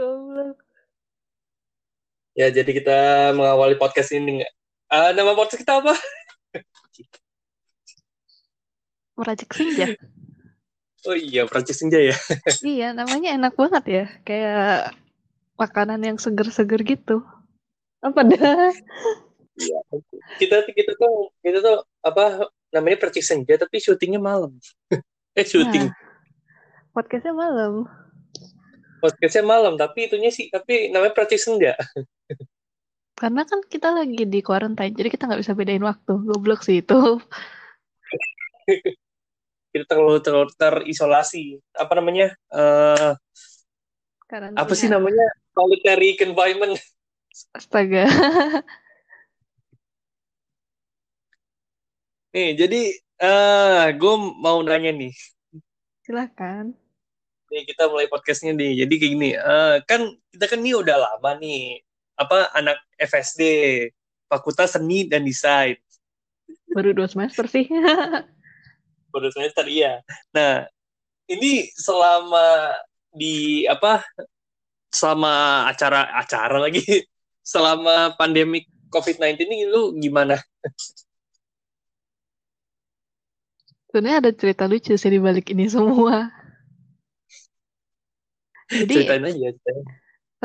Goblok. Ya, jadi kita mengawali podcast ini nggak? Uh, nama podcast kita apa? Meracik senja. Oh iya, Prancis Senja ya. iya, namanya enak banget ya. Kayak makanan yang seger-seger gitu. Apa dah? Iya. Kita kita tuh kita tuh apa namanya Percik Senja tapi syutingnya malam. eh syuting. Nah, podcastnya malam. Podcastnya malam tapi itunya sih tapi namanya Percik Senja. Karena kan kita lagi di quarantine, jadi kita nggak bisa bedain waktu. Goblok sih itu. kita terlalu terlalu terisolasi. Apa namanya? eh Karantina. apa sih namanya? Solitary confinement. Astaga. Nih, jadi eh gue mau nanya nih. Silahkan. Nih kita mulai podcastnya nih. Jadi kayak gini, eh, kan kita kan nih udah lama nih apa anak FSD Fakultas Seni dan Desain. Baru dua semester sih. Baru semester iya. Nah, ini selama di apa selama acara-acara lagi selama pandemi COVID-19 ini lu gimana? Sebenarnya ada cerita lucu sih di balik ini semua. Jadi Ceritain aja.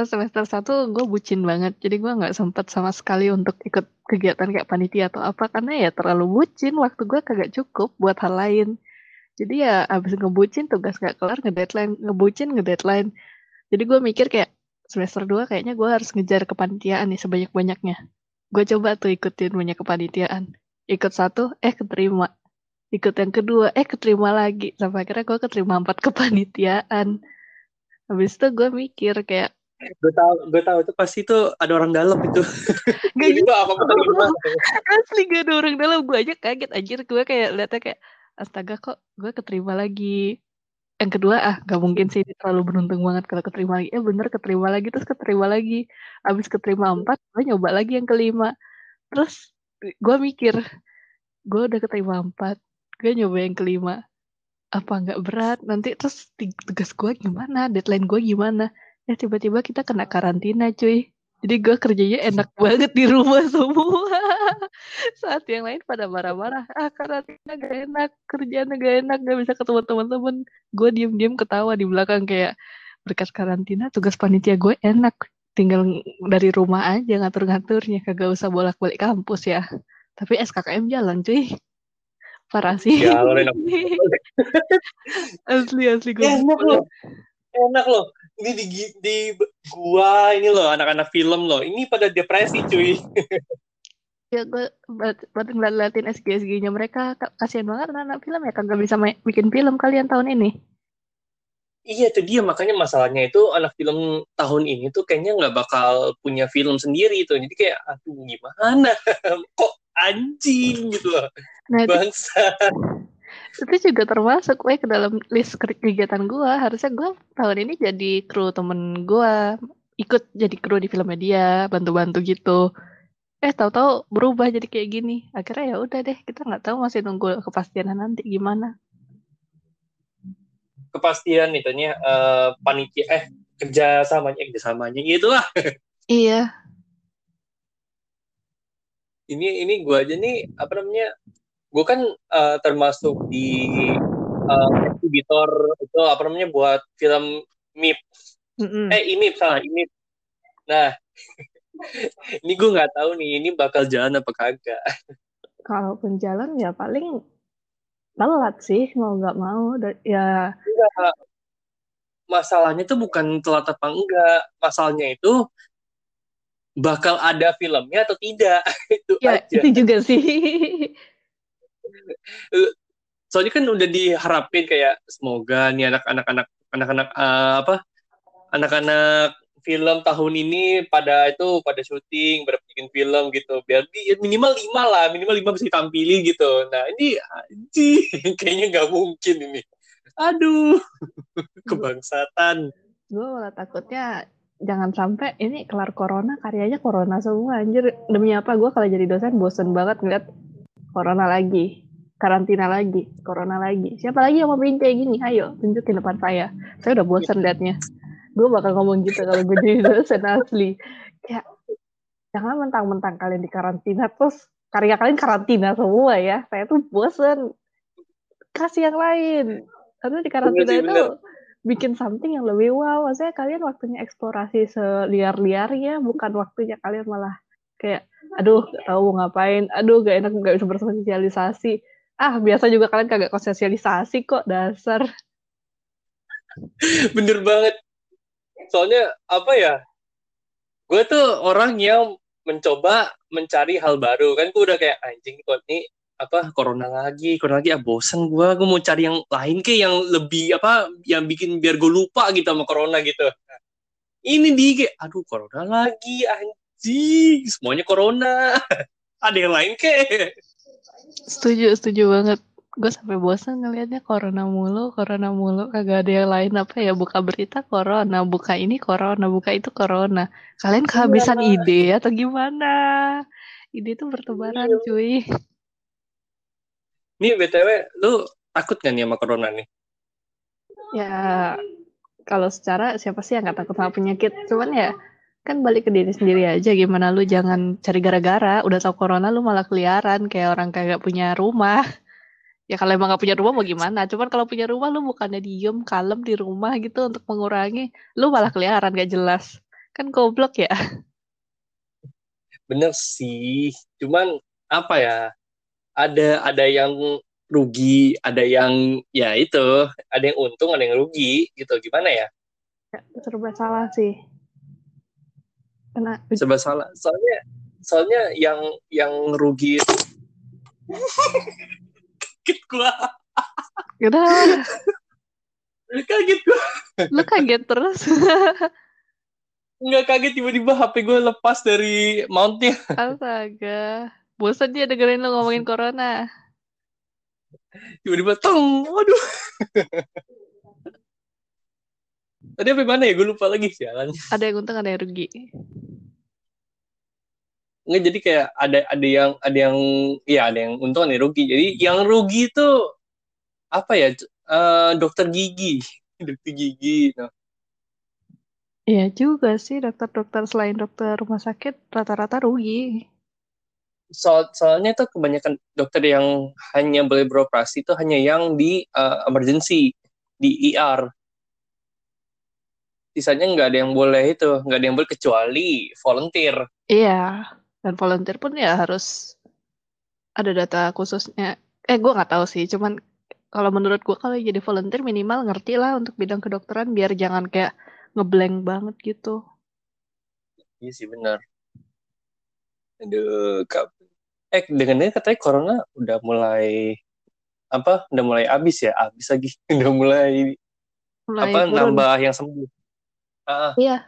semester 1 gue bucin banget. Jadi gue nggak sempet sama sekali untuk ikut kegiatan kayak panitia atau apa. Karena ya terlalu bucin. Waktu gue kagak cukup buat hal lain. Jadi ya abis ngebucin tugas gak kelar nge-deadline. Ngebucin nge-deadline. Jadi gue mikir kayak semester 2 kayaknya gue harus ngejar kepanitiaan nih sebanyak-banyaknya. Gue coba tuh ikutin banyak kepanitiaan. Ikut satu, eh keterima. Ikut yang kedua, eh keterima lagi. Sampai akhirnya gue keterima empat kepanitiaan. Habis itu gue mikir kayak, Gue tahu, gue tahu itu pasti itu ada orang dalam itu. gak gitu. terima. Asli gak ada orang dalam. Gue aja kaget anjir. Gue kayak liatnya kayak, astaga kok gue keterima lagi. Yang kedua, ah gak mungkin sih. Terlalu beruntung banget kalau keterima lagi. Eh bener keterima lagi, terus keterima lagi. Habis keterima empat, gue nyoba lagi yang kelima. Terus gue mikir, gue udah keterima empat. Gue nyoba yang kelima. Apa nggak berat? Nanti terus tugas gue gimana? Deadline gue gimana? Ya tiba-tiba kita kena karantina cuy. Jadi gue kerjanya enak banget di rumah semua. Saat yang lain pada marah-marah. Ah karantina gak enak. Kerjaan gak enak. Gak bisa ketemu teman-teman. Gue diem-diem ketawa di belakang kayak berkat karantina tugas panitia gue enak. Tinggal ng- dari rumah aja ngatur-ngaturnya. Kagak usah bolak-balik kampus ya. Tapi SKKM jalan cuy. Parah sih. Jalan enak. asli asli gue. Enak loh. Enak loh. Ini di di gua ini loh anak-anak film loh. Ini pada depresi cuy. Ya gue buat buat ngeliatin SG-SG-nya mereka ka- kasihan banget anak-anak film ya kagak bisa main, bikin film kalian tahun ini. Iya itu dia makanya masalahnya itu anak film tahun ini tuh kayaknya nggak bakal punya film sendiri itu. Jadi kayak aduh gimana? Kok anjing gitu loh. Nah itu, Bangsa. itu juga termasuk gue ke dalam list ke- kegiatan gue. Harusnya gue tahun ini jadi kru temen gue ikut jadi kru di filmnya dia bantu-bantu gitu. Eh tahu-tahu berubah jadi kayak gini. Akhirnya ya udah deh kita nggak tahu masih nunggu kepastian nanti gimana. Kepastian itunya eh, panitia eh kerjasamanya eh, kerjasamanya itulah. Iya. Ini ini gua aja nih apa namanya? Gua kan eh, termasuk di exhibitor itu apa namanya buat film MIP. Mm-mm. Eh IMIP salah IMIP. Nah ini gue nggak tahu nih ini bakal jalan apa kagak. Kalaupun jalan ya paling telat sih mau nggak mau. Ya Enggak. Masalahnya tuh bukan telat apa enggak. Masalahnya itu bakal ada filmnya atau tidak. itu Ya, aja. itu juga sih. Soalnya kan udah diharapin kayak semoga nih anak-anak anak anak-anak eh, apa? Anak-anak film tahun ini pada itu pada syuting, pada bikin film gitu. Biar ya minimal lima lah, minimal lima bisa ditampilin gitu. Nah ini anjing, kayaknya nggak mungkin ini. Aduh, kebangsatan. Gue malah takutnya jangan sampai ini kelar corona karyanya corona semua anjir demi apa gue kalau jadi dosen bosen banget ngeliat corona lagi karantina lagi corona lagi. Siapa lagi yang mau bikin kayak gini? Ayo tunjukin depan saya. Saya udah bosen liatnya. Gue bakal ngomong gitu kalau gue jadi dosen asli. Kayak jangan mentang-mentang kalian di karantina terus karya kalian karantina semua ya. Saya tuh bosen. Kasih yang lain. Karena di karantina sih, itu bener. bikin something yang lebih wow. Maksudnya kalian waktunya eksplorasi seliar-liarnya bukan waktunya kalian malah kayak aduh gak tahu mau ngapain. Aduh gak enak gak bisa bersosialisasi. Ah biasa juga kalian kagak sosialisasi kok dasar. Bener banget. Soalnya apa ya gue tuh orang yang mencoba mencari hal baru. Kan gue udah kayak anjing kok ini apa corona lagi corona lagi ah bosen gue gue mau cari yang lain ke yang lebih apa yang bikin biar gue lupa gitu sama corona gitu. Ini di aduh corona lagi anjing semuanya corona. Ada yang lain ke setuju setuju banget. Gue sampai bosan ngelihatnya corona mulu corona mulu. Kagak ada yang lain apa ya buka berita corona buka ini corona buka itu corona. Kalian kehabisan Iya. ide atau gimana? Ide itu bertebaran Iya. cuy. Nih btw lu takut gak nih sama corona nih? Ya kalau secara siapa sih yang nggak takut sama penyakit? Cuman ya kan balik ke diri sendiri aja gimana lu jangan cari gara-gara. Udah tau corona lu malah keliaran kayak orang kagak punya rumah. Ya kalau emang gak punya rumah mau gimana? Cuman kalau punya rumah lu bukannya diem kalem di rumah gitu untuk mengurangi lu malah keliaran gak jelas. Kan goblok ya. Bener sih. Cuman apa ya? Ada ada yang rugi ada yang ya itu. Ada yang untung ada yang rugi gitu. Gimana ya? Serba salah sih karena serba salah. Soalnya soalnya yang yang rugi itu kaget gua. Udah. Kaget gua. Lu kaget terus. Nggak kaget tiba-tiba HP gue lepas dari mountnya. Astaga. Bosan dia dengerin lu ngomongin corona. Tiba-tiba tong waduh tadi apa mana ya gue lupa lagi jalan ada yang untung ada yang rugi nggak jadi kayak ada ada yang ada yang ya ada yang untung ada yang rugi jadi yang rugi itu apa ya eh, dokter gigi dokter gigi nah. Iya juga sih dokter-dokter selain dokter rumah sakit rata-rata rugi. Soal, soalnya tuh kebanyakan dokter yang hanya boleh beroperasi itu hanya yang di uh, emergency di ER. Sisanya nggak ada yang boleh itu, nggak ada yang boleh kecuali volunteer. Iya, dan volunteer pun ya harus ada data khususnya. Eh, gue nggak tahu sih, cuman kalau menurut gue kalau jadi volunteer minimal ngerti lah untuk bidang kedokteran biar jangan kayak ngeblank banget gitu. Iya sih benar. Aduh, kap. Eh, dengan katanya corona udah mulai apa? Udah mulai habis ya? Habis lagi. udah mulai, Mulai apa? turun. Nambah yang sembuh. Ah, Iya.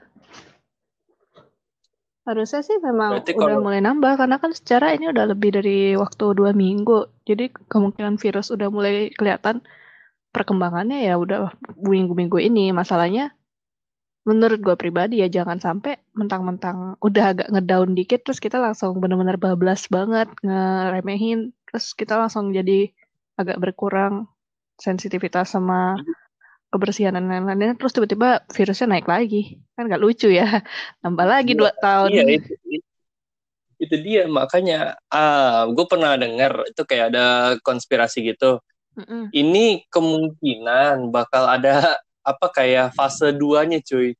Harusnya sih memang Berarti udah kalau- mulai nambah karena kan secara ini udah lebih dari waktu dua minggu. Jadi kemungkinan virus udah mulai kelihatan perkembangannya ya udah minggu-minggu ini. Masalahnya menurut gue pribadi ya jangan sampai mentang-mentang udah agak ngedown dikit terus kita langsung bener-bener bablas banget ngeremehin terus kita langsung jadi agak berkurang sensitivitas sama kebersihan dan lain-lainnya terus tiba-tiba virusnya naik lagi kan nggak lucu ya nambah lagi Iya, dua tahun Iya itu, itu, dia makanya ah gue pernah dengar itu kayak ada konspirasi gitu. Mm-mm. Ini kemungkinan bakal ada apa kayak fase 2-nya cuy.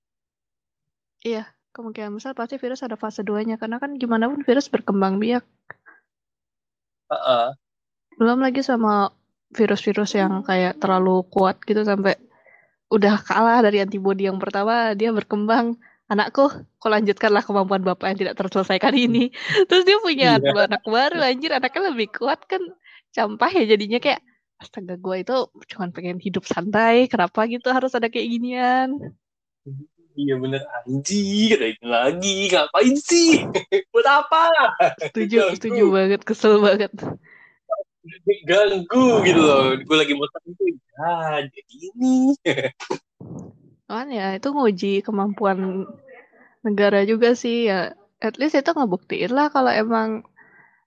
kemungkinan besar pasti virus ada fase 2-nya karena kan gimana pun virus berkembang biak Heeh. belum lagi sama virus-virus yang kayak terlalu kuat gitu sampai udah kalah dari antibodi yang pertama dia berkembang. Anakku kau lanjutkanlah kemampuan bapak yang tidak terselesaikan ini. Terus dia punya dua anak baru anjir. Anaknya lebih kuat kan campah ya jadinya kayak astaga gue itu cuman pengen hidup santai kenapa gitu harus ada kayak ginian Iya bener. Ini lagi. Ngapain sih? Buat apa? setuju setuju banget kesel banget Ganggu gitu loh. Gue lagi mau santai. Ah, jadi ini. kan ya itu nguji kemampuan negara juga sih ya at least itu ngebuktiin lah kalau emang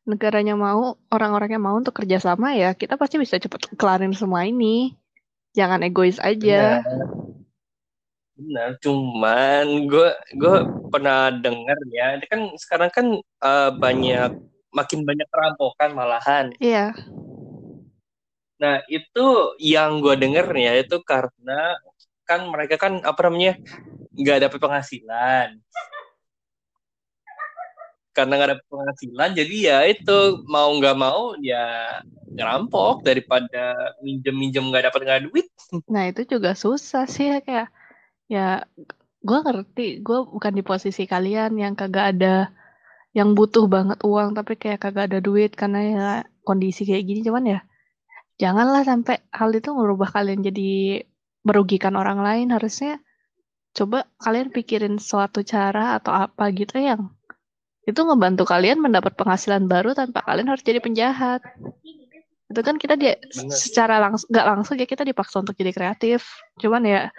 negaranya mau orang-orangnya mau untuk kerjasama ya kita pasti bisa cepet kelarin semua ini jangan egois aja benar cuman gue gue pernah dengar ya kan sekarang kan uh, banyak makin banyak perampokan malahan. Iya. nah itu yang gue denger ya itu karena kan mereka kan apa namanya nggak dapat penghasilan. Karena nggak ada penghasilan jadi ya itu mau nggak mau ya ngerampok daripada minjem minjem nggak dapat nggak duit. Nah itu juga susah sih ya kayak ya gue ngerti gue bukan di posisi kalian yang kagak ada yang butuh banget uang tapi kayak kagak ada duit karena ya kondisi kayak gini. Cuman ya janganlah sampai hal itu merubah kalian jadi merugikan orang lain. Harusnya coba kalian pikirin suatu cara atau apa gitu yang itu ngebantu kalian mendapat penghasilan baru tanpa kalian harus jadi penjahat. Itu kan kita dia Bener. secara langsung nggak langsung ya kita dipaksa untuk jadi kreatif. Cuman ya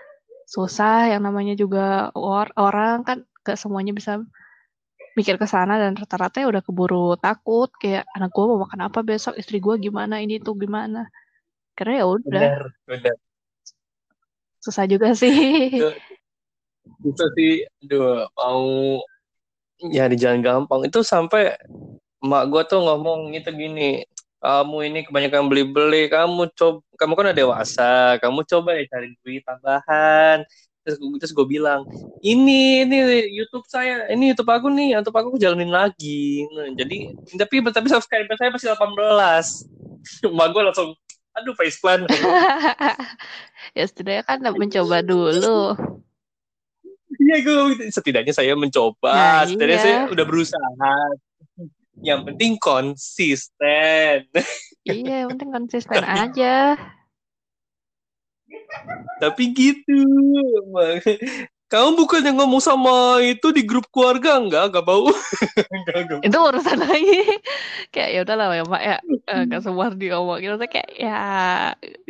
susah. Yang namanya juga or- orang kan gak semuanya bisa mikir ke sana dan rata-rata ya udah keburu takut kayak anak gue mau makan apa besok istri gue gimana ini tuh gimana. Karena ya udah. Benar benar. Susah juga sih. Itu itu sih aduh mau ya di jalan gampang. Itu sampai emak gue tuh ngomong gitu gini kamu ini kebanyakan beli-beli kamu coba kamu kan udah dewasa kamu coba ya cari duit tambahan terus terus gue bilang ini ini YouTube saya ini YouTube aku nih YouTube aku jalanin lagi Nah, jadi tapi tapi subscriber saya masih 18 emak gue langsung aduh faceplant ya setidaknya kan mencoba dulu Iya gue setidaknya saya mencoba, Nah, setidaknya iya. saya udah berusaha. Yang penting konsisten. iya yang penting konsisten aja Tapi gitu, Bang. Kamu bukan yang ngomong sama itu di grup keluarga enggak? Enggak bau. Enggak, enggak. itu urusan lagi kayak ya udahlah ya mak ya eh, gak semua diomongin Maksudnya kayak ya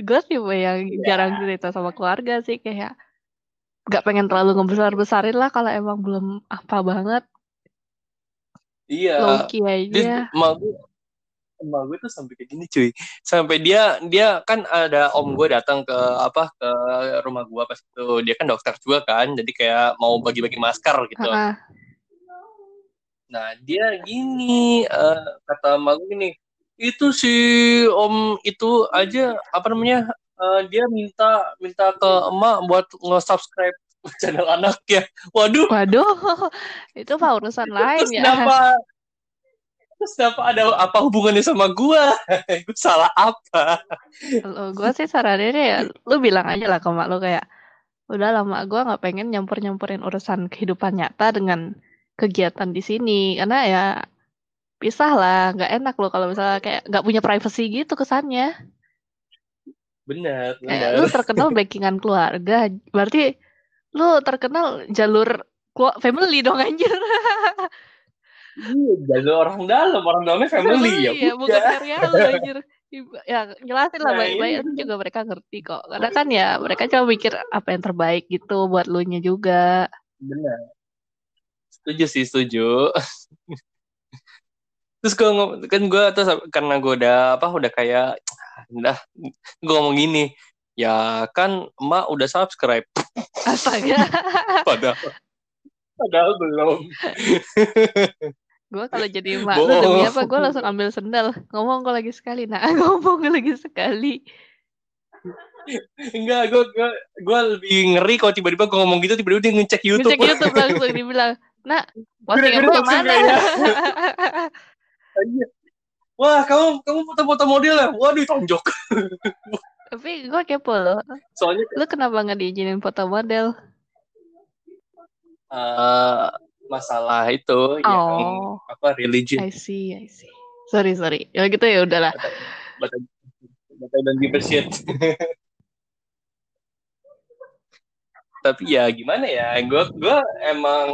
gue sih yang jarang cerita sama keluarga sih kayak gak pengen terlalu ngebesar besarin lah kalau emang belum apa banget Iya. low key Dia, aja gue, emak gue tuh sampai kayak gini cuy. Sampai dia dia kan ada om gue datang ke apa ke rumah gue pas itu. Dia kan dokter juga kan, jadi kayak mau bagi-bagi masker gitu. Heeh. Nah, dia gini, eh, kata emak gue gini, itu si om itu aja, apa namanya, eh, dia minta minta ke emak buat nge-subscribe channel anaknya. Waduh, waduh itu mah urusan lain terus ya kenapa, terus kenapa ada apa hubungannya sama gua? Gue salah apa? Kalau gue sih sarannya ya, lu bilang aja lah ke mak lu kayak, udah lama gue nggak pengen nyampur-nyampurin urusan kehidupan nyata dengan kegiatan di sini, karena ya pisah lah, nggak enak lo kalau misalnya kayak nggak punya privacy gitu kesannya. Benar, Kayak lu benar. terkenal backingan keluarga, berarti lu terkenal jalur family dong anjir. Iya, jalur orang dalam, orang dalamnya family ya. ya, bukan udah. serial lu anjir. Ya jelasin lah Nah, baik-baik iya. nanti juga mereka ngerti kok. Karena kan ya mereka cuma mikir apa yang terbaik gitu buat lu nya juga. Benar. Setuju sih, setuju. Terus gue kan gue terus karena gue udah apa udah kayak udah gue ngomong gini ya kan emak udah subscribe Astaga. padahal padahal belum gue kalau jadi emak lu demi apa? Gue langsung ambil sendal. Ngomong gue lagi sekali nah ngomong gue lagi sekali. Enggak gue gue gue lebih ngeri kalau tiba-tiba gue ngomong gitu tiba-tiba dia ngecek YouTube. Ngecek YouTube langsung dibilang nah postingan langsung mana? Iya. wah kamu kamu foto-foto model ya? Waduh tonjok. Tapi gue kepo loh. Soalnya lu kenapa nggak diizinin foto model? Eh, masalah itu yang oh. apa religion. I see I see. Sorry sorry. Ya gitu ya udahlah. But I, but I don't give a shit. Tapi ya gimana ya, gue gue emang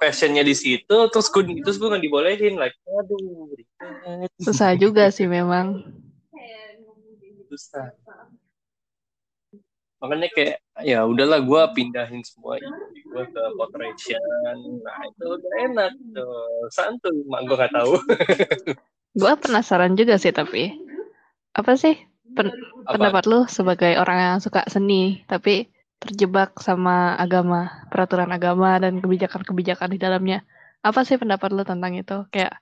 passionnya di situ, terus gue terus gue nggak dibolehin, like, aduh, susah juga sih memang. Susah. Makanya kayak ya udahlah gue pindahin semua gue ke Potration, nah itu udah enak tuh, santuy, mak gue nggak tahu. gue penasaran juga sih tapi apa sih pen- Apa? pendapat lu sebagai orang yang suka seni tapi terjebak sama agama, peraturan agama dan kebijakan-kebijakan di dalamnya. Apa sih pendapat lo tentang itu? Kayak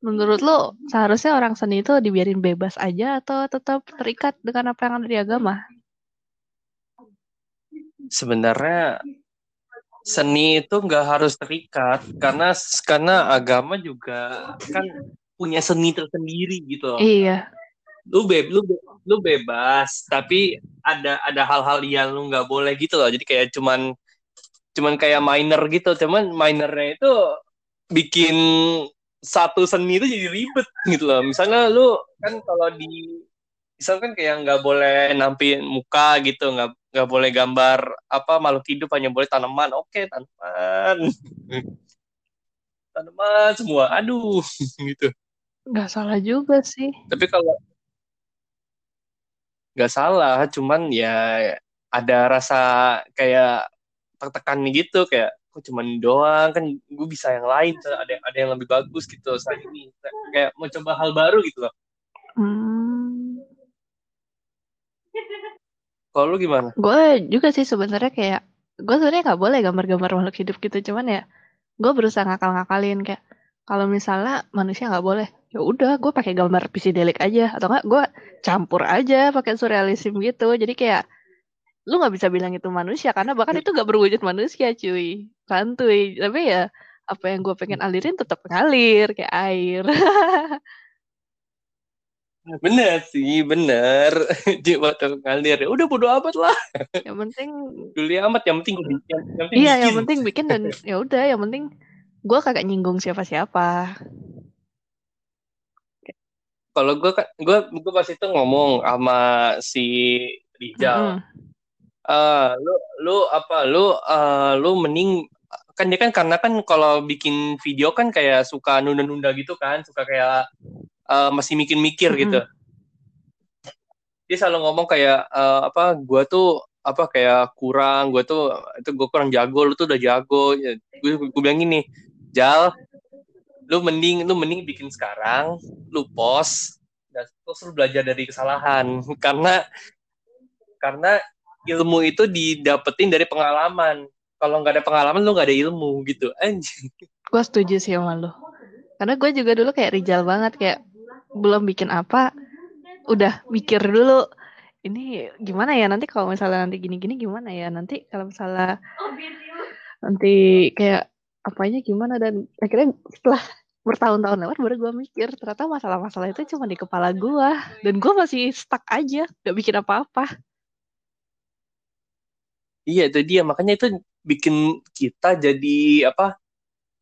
menurut lo seharusnya orang seni itu dibiarin bebas aja atau tetap terikat dengan apa yang ada di agama? Sebenarnya seni itu nggak harus terikat karena karena agama juga kan punya seni tersendiri gitu loh. Iya. Lu beb lu lu bebas tapi ada ada hal-hal yang lu nggak boleh gitu loh. Jadi kayak cuman cuman kayak minor gitu. Cuman minornya itu bikin satu seni itu jadi ribet gitu loh. Misalnya lu kan kalau di misalkan kayak nggak boleh nampin muka gitu, nggak nggak boleh gambar apa makhluk hidup hanya boleh tanaman. Oke tanaman. Tanaman semua. Aduh gitu. Nggak salah juga sih. Tapi kalau nggak salah cuman ya ada rasa kayak tertekan gitu kayak kok cuman doang kan gue bisa yang lain ada yang ada yang lebih bagus gitu saat ini. Kayak mau coba hal baru gitu loh. Hmm. Kalau lu gimana? Gue juga sih sebenarnya kayak gue sebenarnya nggak boleh gambar-gambar makhluk hidup gitu. Cuman ya gue berusaha ngakal-ngakalin kayak kalau misalnya manusia nggak boleh ya udah gue pakai gambar psikidelik aja. Atau enggak gue campur aja pakai surrealism gitu. Jadi kayak lu nggak bisa bilang itu manusia karena bahkan itu nggak berwujud manusia cuy. Santuy tapi ya apa yang gue pengen alirin tetap ngalir kayak air Bener sih, bener. Jiwa ngalir. Ya udah bodo amat lah. Yang penting dulu amat, yang penting yang, yang penting Iya, bikin. yang penting bikin dan ya udah, yang penting gue kagak nyinggung siapa-siapa. Kalau gue gue gue pas itu ngomong sama si Rijal. Mm -hmm. uh, lu lu apa lu uh, lu mending kan dia kan karena kan kalau bikin video kan kayak suka nunda-nunda gitu kan, suka kayak uh, masih mikir-mikir mm -hmm. gitu. Dia selalu ngomong kayak uh, apa gue tuh apa kayak kurang gue tuh itu gue kurang jago lu tuh udah jago. Ya, gue gue bilang gini jal lu mending lu mending bikin sekarang lu post dan terus lu belajar dari kesalahan. Karena karena ilmu itu didapetin dari pengalaman. Kalau nggak ada pengalaman lu nggak ada ilmu gitu. Anjing gue setuju sih sama lu. Karena gue juga dulu kayak Rijal banget kayak belum bikin apa udah mikir dulu ini gimana ya nanti kalau misalnya nanti gini-gini gimana ya nanti kalau misalnya nanti kayak apanya gimana dan akhirnya setelah bertahun-tahun lewat baru gue mikir ternyata masalah-masalah itu cuma di kepala gue dan gue masih stuck aja gak bikin apa-apa. Iya itu dia makanya itu bikin kita jadi apa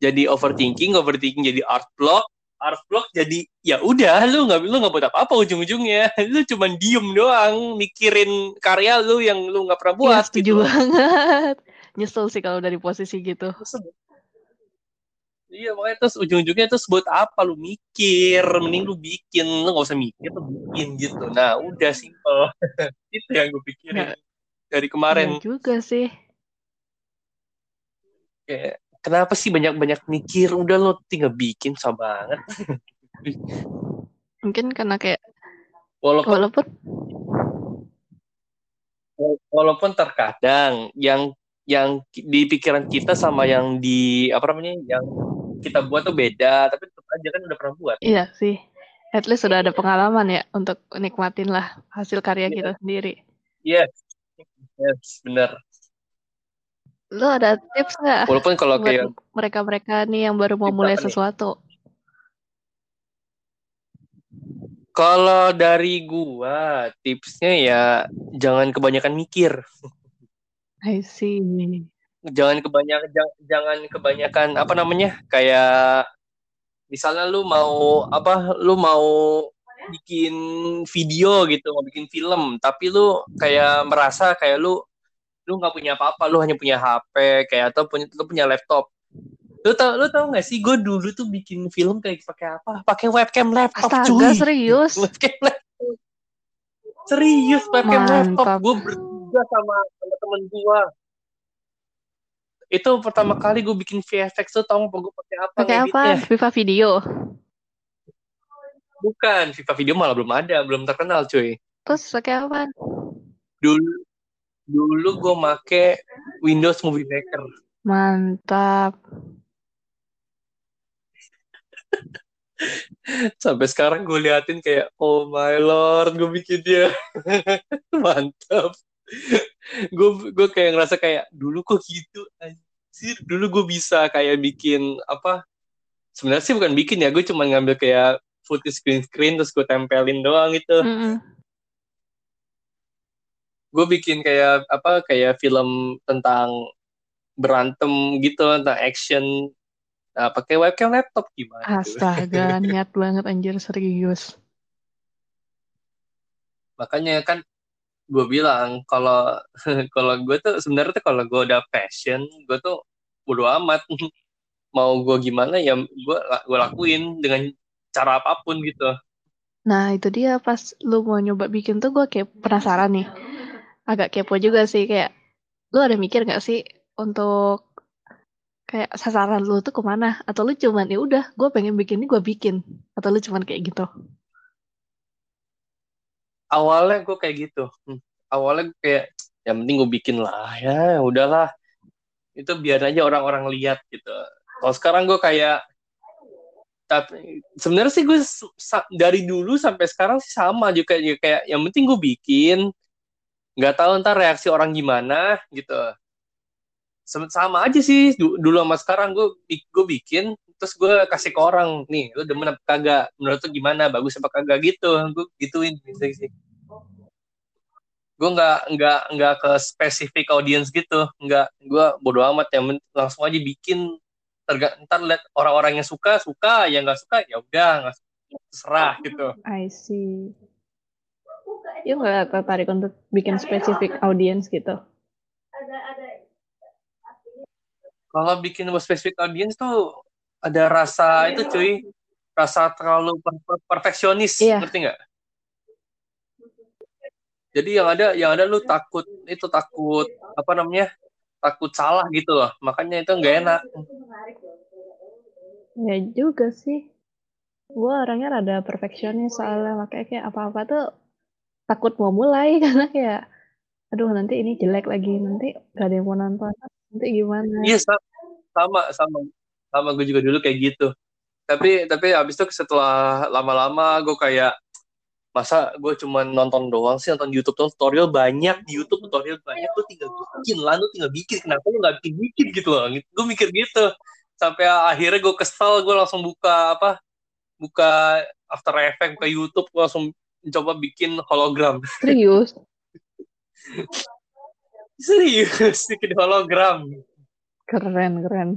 jadi overthinking overthinking jadi art block art block jadi ya udah lu nggak lu nggak buat apa apa ujung-ujungnya. Lu cuma diem doang mikirin karya lu yang lu nggak pernah buat ya, setuju gitu. banget. Nyesel sih kalau dari posisi gitu. Iya makanya terus ujung-ujungnya terus buat apa? Lu mikir mending lu bikin. Lu nggak usah mikir lu bikin gitu. Nah udah simple. Itu yang gue pikirin ya. dari kemarin. Juga sih. Kayak kenapa sih banyak-banyak mikir? Udah lo tinggal bikin susah banget. Mungkin karena kayak walaupun walaupun walaupun terkadang yang yang di pikiran kita sama yang di apa namanya yang kita buat tuh beda tapi tetap aja kan udah pernah buat. Iya sih. At least sudah ada pengalaman ya untuk nikmatin lah hasil karya yeah. kita sendiri. Yes yes benar Lu ada tips nggak? Walaupun kalau kayak mereka-mereka nih yang baru mau mulai sesuatu. Kalau dari gua, tipsnya ya jangan kebanyakan mikir. I see. Jangan kebanyakan jangan, jangan kebanyakan apa namanya? Kayak misalnya lu mau apa? Lu mau bikin video gitu, mau bikin film, tapi lu kayak merasa kayak lu lu nggak punya apa-apa lu hanya punya HP kayak atau punya lu punya laptop. Lu tau lu tau gak sih gue dulu tuh bikin film kayak pakai apa? Pakai webcam laptop Astaga, cuy. serius? Webcam laptop serius webcam Mantap. laptop. Gue berdua sama temen gue itu pertama kali gue bikin VFX tuh tau gak gue pakai apa pakai apa? Viva Video? Bukan Viva Video malah belum ada belum terkenal cuy. Terus pakai apa? Dulu dulu gue make Windows Movie Maker. Mantap. sampai sekarang gue liatin kayak oh my lord gue bikin dia. Mantap. Gue gue kayak ngerasa kayak dulu kok gitu anjir. Dulu gue bisa kayak bikin apa sebenarnya sih bukan bikin ya gue cuma ngambil kayak footage screen screen terus gue tempelin doang gitu. Mm -mm. Gue bikin kayak apa kayak film tentang berantem gitu tentang action nah, pakai webcam laptop gimana? Astaga, niat banget anjir serius. makanya kan gue bilang kalau kalau gue tuh sebenarnya tuh kalau gue udah passion gue tuh bodo amat mau gue gimana ya gue gue lakuin dengan cara apa pun gitu Nah, itu dia pas lu mau nyoba bikin tuh gue kayak penasaran nih. Agak kepo juga sih kayak lu ada mikir gak sih untuk kayak sasaran lu tuh ke mana? Atau lu cuman ya udah gue pengen bikin ini gue bikin. Atau lu cuman kayak gitu? awalnya gue kayak gitu Hmm. awalnya gue kayak yang penting gue bikin lah ya udahlah itu biar aja orang-orang lihat gitu kalau sekarang gue kayak tapi sebenarnya sih gue dari dulu sampai sekarang sih sama juga kayak kayak yang penting gue bikin nggak tahu ntar reaksi orang gimana gitu. Sama aja sih du- dulu sama sekarang. Gue gue bikin terus gue kasih ke orang nih lu demen apa kagak? Menurut lu gimana? Bagus apa kagak? Gitu. Gue gituin gitu sih. Gue nggak nggak nggak ke spesifik audiens gitu. Nggak gue bodo amat. Ya langsung aja bikin. Terga ntar lihat orang-orang yang suka suka. Yang nggak suka ya udah nggak terserah gitu. I see. Lu gak tertarik untuk bikin spesifik audience gitu? kalau bikin spesifik audiens tuh ada rasa itu cuy. rasa terlalu per- per- perfeksionis Iya. ngerti nggak? Jadi yang ada yang ada lu takut itu takut apa namanya takut salah gitu loh. Makanya itu nggak enak. Ya juga sih. Gue orangnya rada perfeksionis soalnya makanya kayak apa-apa tuh takut mau mulai karena kayak aduh nanti ini jelek lagi nanti gak ada yang mau nonton nanti gimana? Iya sa- sama sama sama gue juga dulu kayak gitu. Tapi tapi abis itu setelah lama-lama gue kayak masa gue cuma nonton doang sih nonton YouTube tutorial banyak di YouTube tutorial banyak lu tinggal bikin lah lu tinggal bikin. Kenapa lu nggak bikin bikin gitu loh? Gue mikir gitu. Sampai akhirnya gue kesel gue langsung buka apa buka After Effects buka YouTube gue langsung coba bikin hologram. Serius? Serius bikin hologram. Keren keren.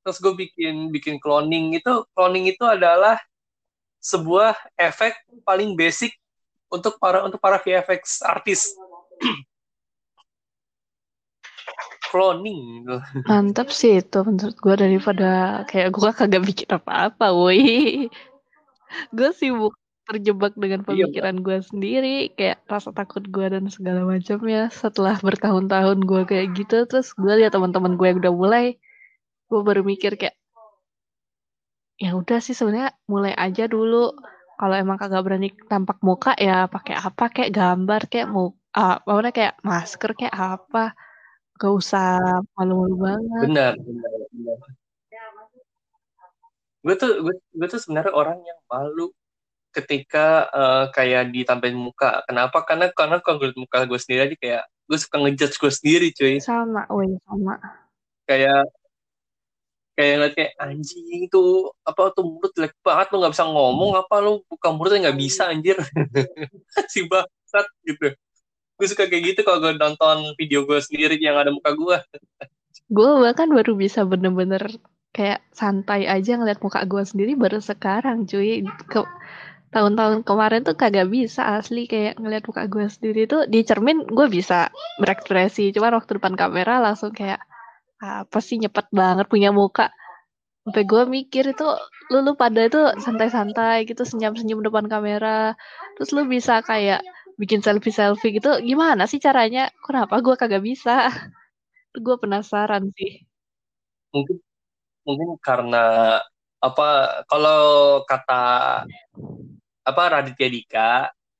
Terus gue bikin bikin cloning. Itu cloning itu adalah sebuah efek paling basic untuk para untuk para VFX artis. Cloning. Mantap sih itu menurut gue daripada kayak gue kagak bikin apa-apa woi gue sibuk terjebak dengan Iya, pemikiran gue sendiri kayak rasa takut gue dan segala macamnya. Setelah bertahun-tahun gue kayak gitu terus gue lihat teman-teman gue yang udah mulai gue baru mikir kayak ya udah sih sebenarnya mulai aja dulu. Kalau emang kagak berani tampak muka ya pakai apa kayak gambar kayak mau ah, apa kayak masker kayak apa. Gak usah malu-malu banget. Benar benar benar gue tuh gue, gue tuh sebenarnya orang yang malu ketika eh, kayak ditampilin muka. Kenapa? Karena karena kalau gue muka gue sendiri aja kayak gue suka ngejudge gue sendiri cuy. Sama woi sama. Kayak kayak ngeliat kayak anjing tuh apa tuh mulut jelek banget lu nggak bisa ngomong apa lu buka mulutnya nggak bisa anjir. Si bangsat gitu. Gue suka kayak gitu kalau gue nonton video gue sendiri yang ada muka gue gue bahkan baru bisa bener-bener kayak santai aja ngeliat muka gue sendiri baru sekarang cuy. Ke tahun-tahun kemarin tuh kagak bisa asli kayak ngeliat muka gue sendiri tuh. Di cermin gue bisa berekspresi cuma waktu depan kamera langsung kayak apa sih nyepet banget punya muka. Sampai gue mikir itu lu lu pada itu santai-santai gitu senyum-senyum depan kamera. Terus lu bisa kayak bikin selfie-selfie gitu gimana sih caranya? Kenapa gue kagak bisa? Gue penasaran sih. Mungkin mungkin karena apa kalau kata apa Raditya Dika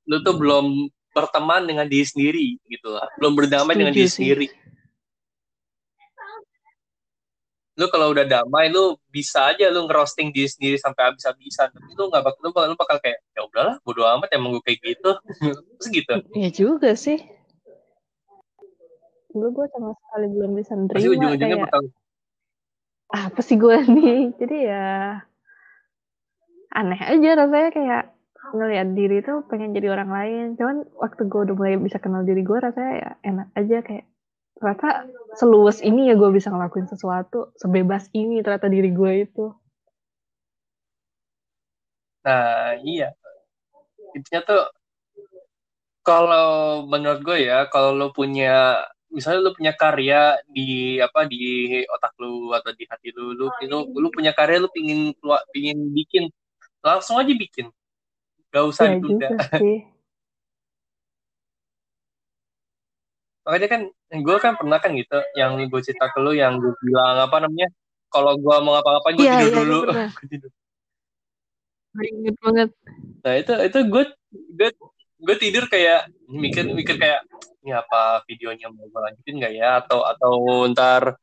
lu tuh belum berteman dengan diri sendiri gitu lah. Belum berdamai dengan diri Setuju sih. sendiri. Lu kalau udah damai lu bisa aja lu ngerosting diri sendiri sampai habis-habisan. Tapi lu nggak bakal lu, bakal- lu bakal kayak ya udahlah bodo amat emang gue kayak gitu. Terus gitu. Ya juga sih. Dulu gue sama sekali belum bisa pasti nerima ujung-ujungnya kayak bakal apa sih gue nih. Jadi ya aneh aja rasanya kayak ngelihat diri tuh pengen jadi orang lain. Cuman waktu gue udah mulai bisa kenal diri gue rasanya ya enak aja kayak ternyata seluas ini ya gue bisa ngelakuin sesuatu sebebas ini ternyata diri gue itu. nah iya intinya tuh kalau menurut gue ya kalau lu punya misalnya lu punya karya di apa di otak lu atau di hati lu lu lu, lu punya karya lu pingin keluar pingin bikin langsung aja bikin. Gak usah Ya ditunda. makanya kan gue kan pernah kan gitu yang gue cerita ke lu yang gue bilang apa namanya kalau gue mau ngapa-ngapain gue Iya, tidur iya, dulu. inget banget. nah itu itu gue gue gue tidur kayak mikir mikir kayak ini apa videonya mau gue lanjutin nggak ya atau atau ntar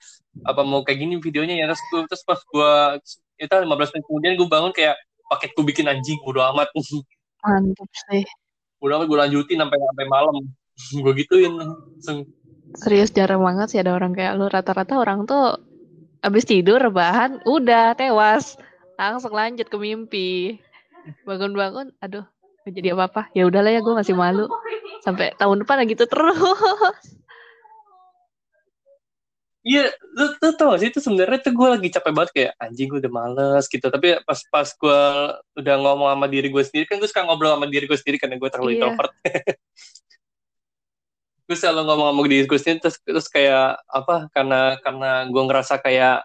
apa mau kayak gini videonya ya terus gue terus pas gue itu 15 menit kemudian gue bangun kayak paket gue bikin anjing bodo amat Mantap sih. bodo amat gue lanjutin sampai sampai malam gue gituin langsung Serius jarang banget sih ada orang kayak lu. Rata-rata orang tuh abis tidur bahan udah tewas. Langsung lanjut ke mimpi. Bangun-bangun, aduh jadi apa-apa. Ya udahlah ya gue masih malu. Sampai tahun depan gitu terus. Iya, lu, lu tau sih itu sebenarnya tuh gue lagi capek banget kayak anjing gue udah males gitu. Tapi pas pas gue udah ngomong sama diri gue sendiri kan gue suka ngobrol sama diri gue sendiri karena gue terlalu Iya. introvert. gue selalu ngomong sama diri gue sendiri terus terus kayak apa karena karena gue ngerasa kayak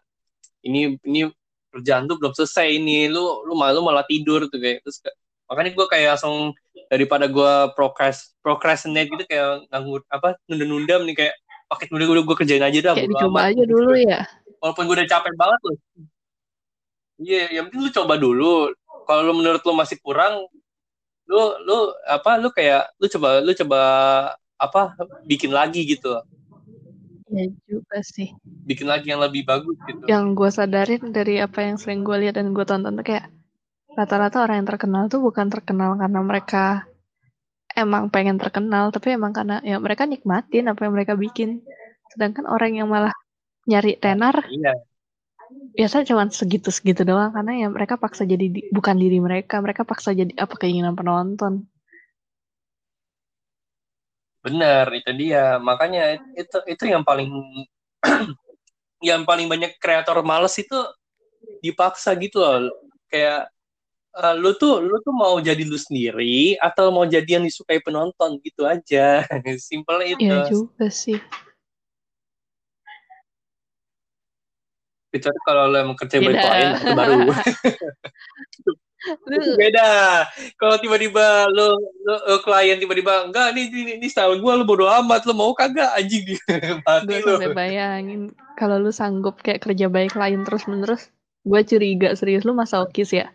ini ini kerjaan tuh belum selesai ini lu lu malu malah tidur tuh kayak terus kayak- makanya gue kayak langsung daripada gue procrast procrastinate gitu kayak nganggur apa nunda-nunda nih kayak paket udah gue gue kerjain aja dah Kayak dicoba amat." aja dulu ya. walaupun gue udah capek banget loh iya yang penting lu coba dulu kalau lu menurut lu masih kurang lu lu apa lu kayak lu coba lu coba apa bikin lagi gitu Ya juga sih. bikin lagi yang lebih bagus gitu Yang gue sadarin dari apa yang sering gue lihat dan gue tonton tuh kayak rata-rata orang yang terkenal tuh bukan terkenal karena mereka emang pengen terkenal, tapi emang karena ya mereka nikmatin apa yang mereka bikin. Sedangkan orang yang malah nyari tenar iya biasa cuma segitu-segitu doang karena ya mereka paksa jadi di- bukan diri mereka, mereka paksa jadi apa keinginan penonton. benar itu dia makanya itu itu yang paling yang paling banyak kreator males itu dipaksa gitu loh kayak eh, lu tuh lu tuh mau jadi lu sendiri atau mau jadi yang disukai penonton? Gitu aja. Simple itu. Iya juga sih. kecuali kalau lo emang kerja balik klien itu baru. Itu beda. Kalau tiba-tiba lo, lo, lo klien tiba-tiba enggak ini ini, ini style gue lo bodo amat lo mau kagak anjing. Mati gue lo bayangin kalau lu sanggup kayak kerja baik lain terus menerus gue curiga serius lu masokis ya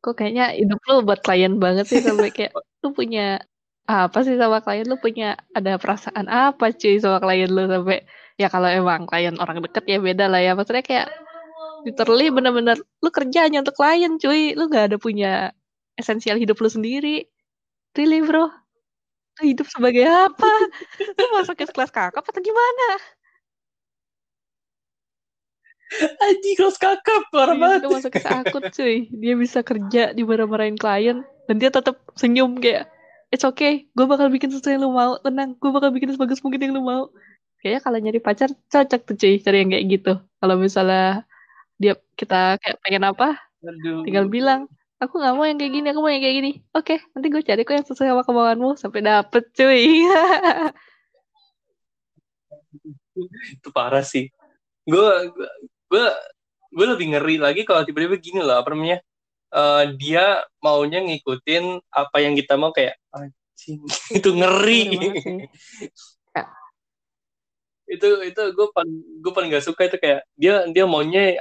kok kayaknya hidup lu buat klien banget sih sampai kayak lu punya apa sih sama klien? Lu punya ada perasaan apa cuy sama klien lu? Sampai ya kalau emang klien orang deket ya beda lah ya. Maksudnya kayak literally bener-bener lu kerja hanya untuk klien cuy. Lu gak ada punya esensial hidup lu sendiri. Really bro? Hidup sebagai apa? Lu masuk ke kelas kakap atau gimana anjing kelas kakap parah Dia banget tuh masuk akut cuy. Dia bisa kerja dimarah-marahin klien dan dia tetap senyum kayak it's okay, gue bakal bikin sesuatu yang lu mau, tenang, gue bakal bikin sebagus mungkin yang lu mau. Kayaknya kalau nyari pacar cocok tuh cuy, cari yang kayak gitu. Kalau misalnya dia kita kayak pengen apa, Aduh. tinggal bilang, aku nggak mau yang kayak gini, aku mau yang kayak gini. Oke, nanti gue cari kok yang sesuai sama kemauanmu sampai dapet cuy. itu parah sih gue gue gue lebih ngeri lagi kalau tiba-tiba gini loh apa namanya Eh, dia maunya ngikutin apa yang kita mau kayak anjing itu ngeri. Itu itu gue paling gue paling gak suka itu kayak dia dia maunya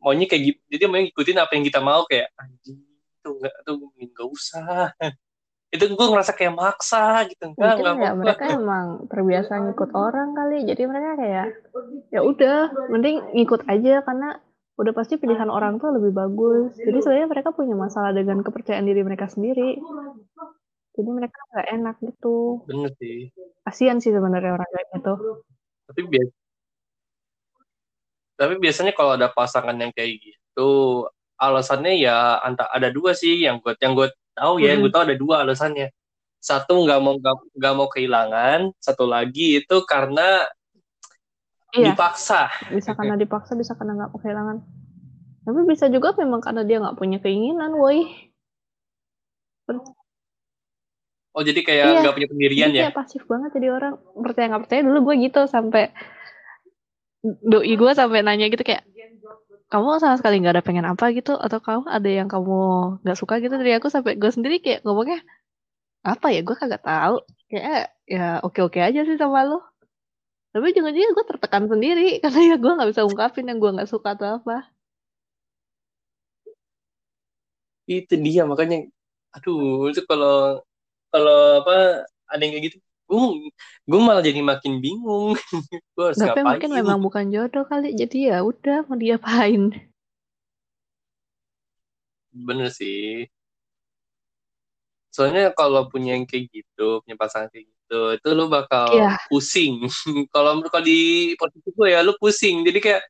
maunya kayak gitu dia mau ngikutin apa yang kita mau kayak anjing itu nggak tuh nggak usah itu gue ngerasa kayak maksa gitu. Enggak mungkin enggak ya mereka emang terbiasa ngikut orang kali. Jadi mereka kayak ya udah mending ngikut aja. Karena udah pasti pilihan orang tuh lebih bagus. Jadi sebenarnya mereka punya masalah dengan kepercayaan diri mereka sendiri. Jadi mereka nggak enak gitu. Bener sih. Kasian sih sebenarnya orang kayak gitu. Tapi biasa tapi biasanya kalau ada pasangan yang kayak gitu alasannya ya anta ada dua sih yang gue yang gue tahu ya Mhm. gue tahu ada dua alasannya. Satu nggak mau nggak mau kehilangan. Satu lagi itu karena iya. dipaksa. Bisa karena dipaksa bisa karena nggak mau kehilangan. Tapi bisa juga memang karena dia nggak punya keinginan woi. Oh jadi kayak Iya. nggak punya pendirian Jadi ya? kayak pasif banget jadi orang. Percaya nggak percaya dulu gue gitu sampai doi gue sampai nanya gitu kayak kamu sama sekali nggak ada pengen apa gitu? Atau kamu ada yang kamu nggak suka gitu? Dari aku sampai gue sendiri kayak ngomongnya apa ya? Gue kagak tahu. Kayak ya oke oke aja sih sama lo tapi ujung-ujungnya gue tertekan sendiri karena ya gue nggak bisa ungkapin yang gue nggak suka atau apa. Itu dia makanya aduh itu kalau kalau apa ada yang kayak gitu gue gue malah jadi makin bingung. Gue harus tapi ngapain mungkin memang bukan jodoh kali jadi ya udah mau diapain? Bener sih. Soalnya kalau punya yang kayak gitu punya pasangan kayak gitu itu lu bakal Iya. pusing. Kalau kalau di posisi gue ya lu pusing. Jadi kayak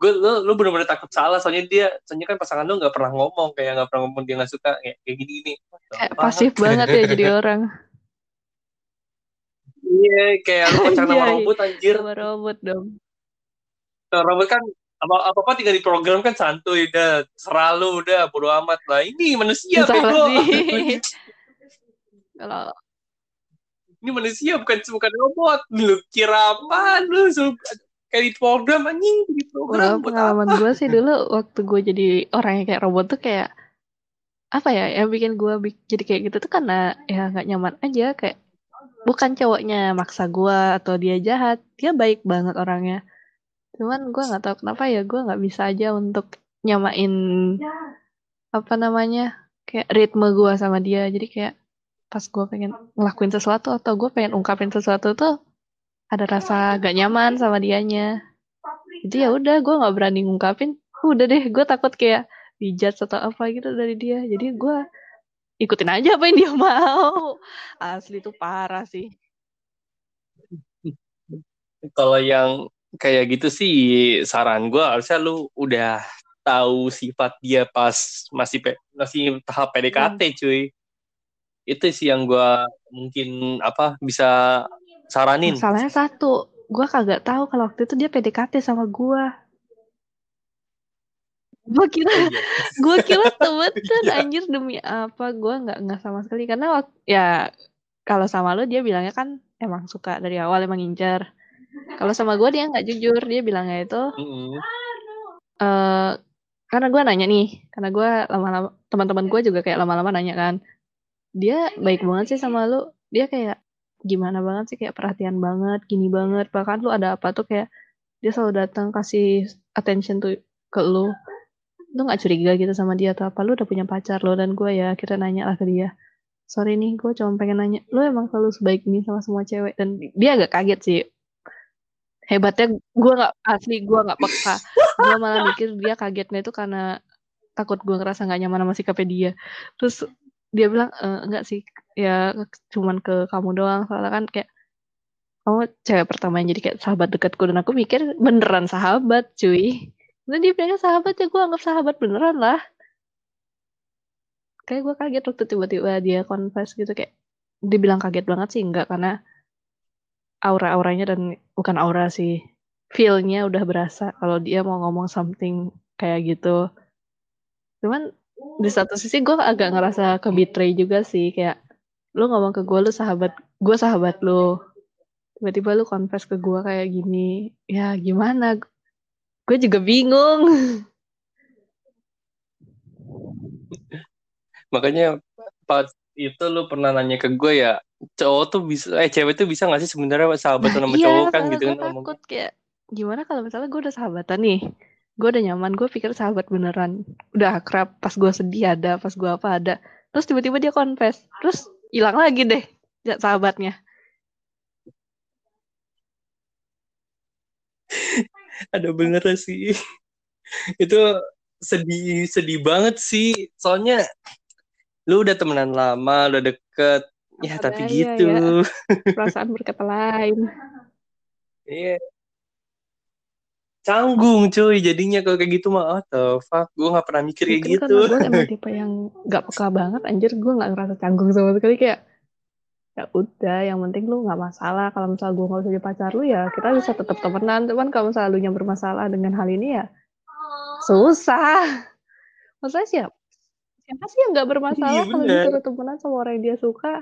gue lu, lu bener-bener takut salah. Soalnya dia soalnya kan pasangan lu nggak pernah ngomong kayak nggak pernah ngomong dia nggak suka kayak kayak gini gini kayak pasif banget ya jadi orang iya kayak lu pacaran sama Anjay. robot anjir. Sama robot dong. Kalau robot kan apa apa apa tinggal di program kan santuy udah selalu udah bodo amat. Lah ini manusia bego. kalau ini manusia bukan bukan robot. Lu kira apa lu kayak di program anjing di program pengalaman gue sih dulu waktu gue jadi orang yang kayak robot tuh kayak apa ya yang bikin gue jadi kayak gitu tuh karena ya nggak nyaman aja kayak bukan cowoknya maksa gue atau dia jahat dia baik banget orangnya. Cuman gue nggak tahu kenapa ya gue nggak bisa aja untuk nyamain apa namanya kayak ritme gue sama dia. Jadi kayak pas gue pengen ngelakuin sesuatu atau gue pengen ungkapin sesuatu tuh ada rasa gak nyaman sama dianya. jadi ya. udah gue nggak berani ngungkapin udah deh gue takut kayak dijudge atau apa gitu dari dia. Jadi gue ikutin aja apa yang dia mau. Asli tuh parah sih. Kalau yang kayak gitu sih saran gue harusnya lu udah tahu sifat dia pas masih pe- masih tahap PDKT cuy. Itu sih yang gue mungkin apa bisa saranin. Masalahnya satu gue kagak tahu kalau waktu itu dia PDKT sama gue gue kira Oh, iya. gue kira temen kan Iya. anjir demi apa gue nggak nggak sama sekali karena waktu ya kalau sama lo dia bilangnya kan emang suka dari awal emang ngincar kalau sama gue dia nggak jujur dia bilangnya itu Mm-mm. eh karena gue nanya nih karena gue lama-lama teman-teman gue juga kayak lama-lama nanya kan dia baik banget sih sama lu dia kayak gimana banget sih kayak perhatian banget gini banget bahkan lu ada apa tuh kayak dia selalu datang kasih attention tuh ke lu lu nggak curiga gitu sama dia atau apa? Lu udah punya pacar lo dan gue ya kita nanya lah ke dia. Sorry nih gue cuma pengen nanya. Lu emang selalu sebaik ini sama semua cewek dan dia agak kaget sih. Hebatnya gue nggak asli gue nggak peka. Gue malah mikir dia kagetnya itu karena takut gue ngerasa nggak nyaman sama sikapnya dia. Terus dia bilang e, enggak sih. Ya cuman ke kamu doang. Soalnya kan kayak kamu cewek pertama yang jadi kayak sahabat dekatku. Dan aku mikir beneran sahabat cuy dan dia bilangnya sahabat ya gue anggap sahabat beneran lah. Kayak gue kaget waktu tiba-tiba dia confess gitu kayak dia bilang kaget banget sih enggak karena aura-auranya dan bukan aura sih feel-nya udah berasa kalau dia mau ngomong something kayak gitu. Cuman di satu sisi gue agak ngerasa ke betray juga sih kayak lu ngomong ke gue lu sahabat gue sahabat lu. Tiba-tiba lu confess ke gue kayak gini ya gimana gue juga bingung makanya pas itu lu pernah nanya ke gue ya cowok tuh bisa eh cewek tuh bisa gak sih sebenarnya sahabat sama iya cowok kan gitu kan ngomong takut kayak gimana kalau misalnya gue udah sahabatan nih gue udah nyaman gue pikir sahabat beneran udah akrab pas gue sedih ada pas gue apa ada terus tiba-tiba dia confess terus hilang lagi deh sahabatnya. Ada bener sih. Itu sedih sedih banget sih. Soalnya lu udah temenan lama, udah deket. Ya, Ada tapi gitu. Ya. Perasaan berkata lain. Iya. Canggung cuy jadinya kalau kayak gitu mah oh the fuck gue gak pernah mikir kayak gitu gue emang tipe yang gak peka banget anjir gue gak ngerasa canggung sama sekali kayak ya udah yang penting lu gak masalah. Kalau misalnya gue gak usah jadi pacar lu ya kita bisa tetap temenan. Cuman kalau misalnya lu yang bermasalah dengan hal ini ya susah. Maksudnya siapa siapa sih yang gak bermasalah iya, kalau disuruh temenan sama orang yang dia suka?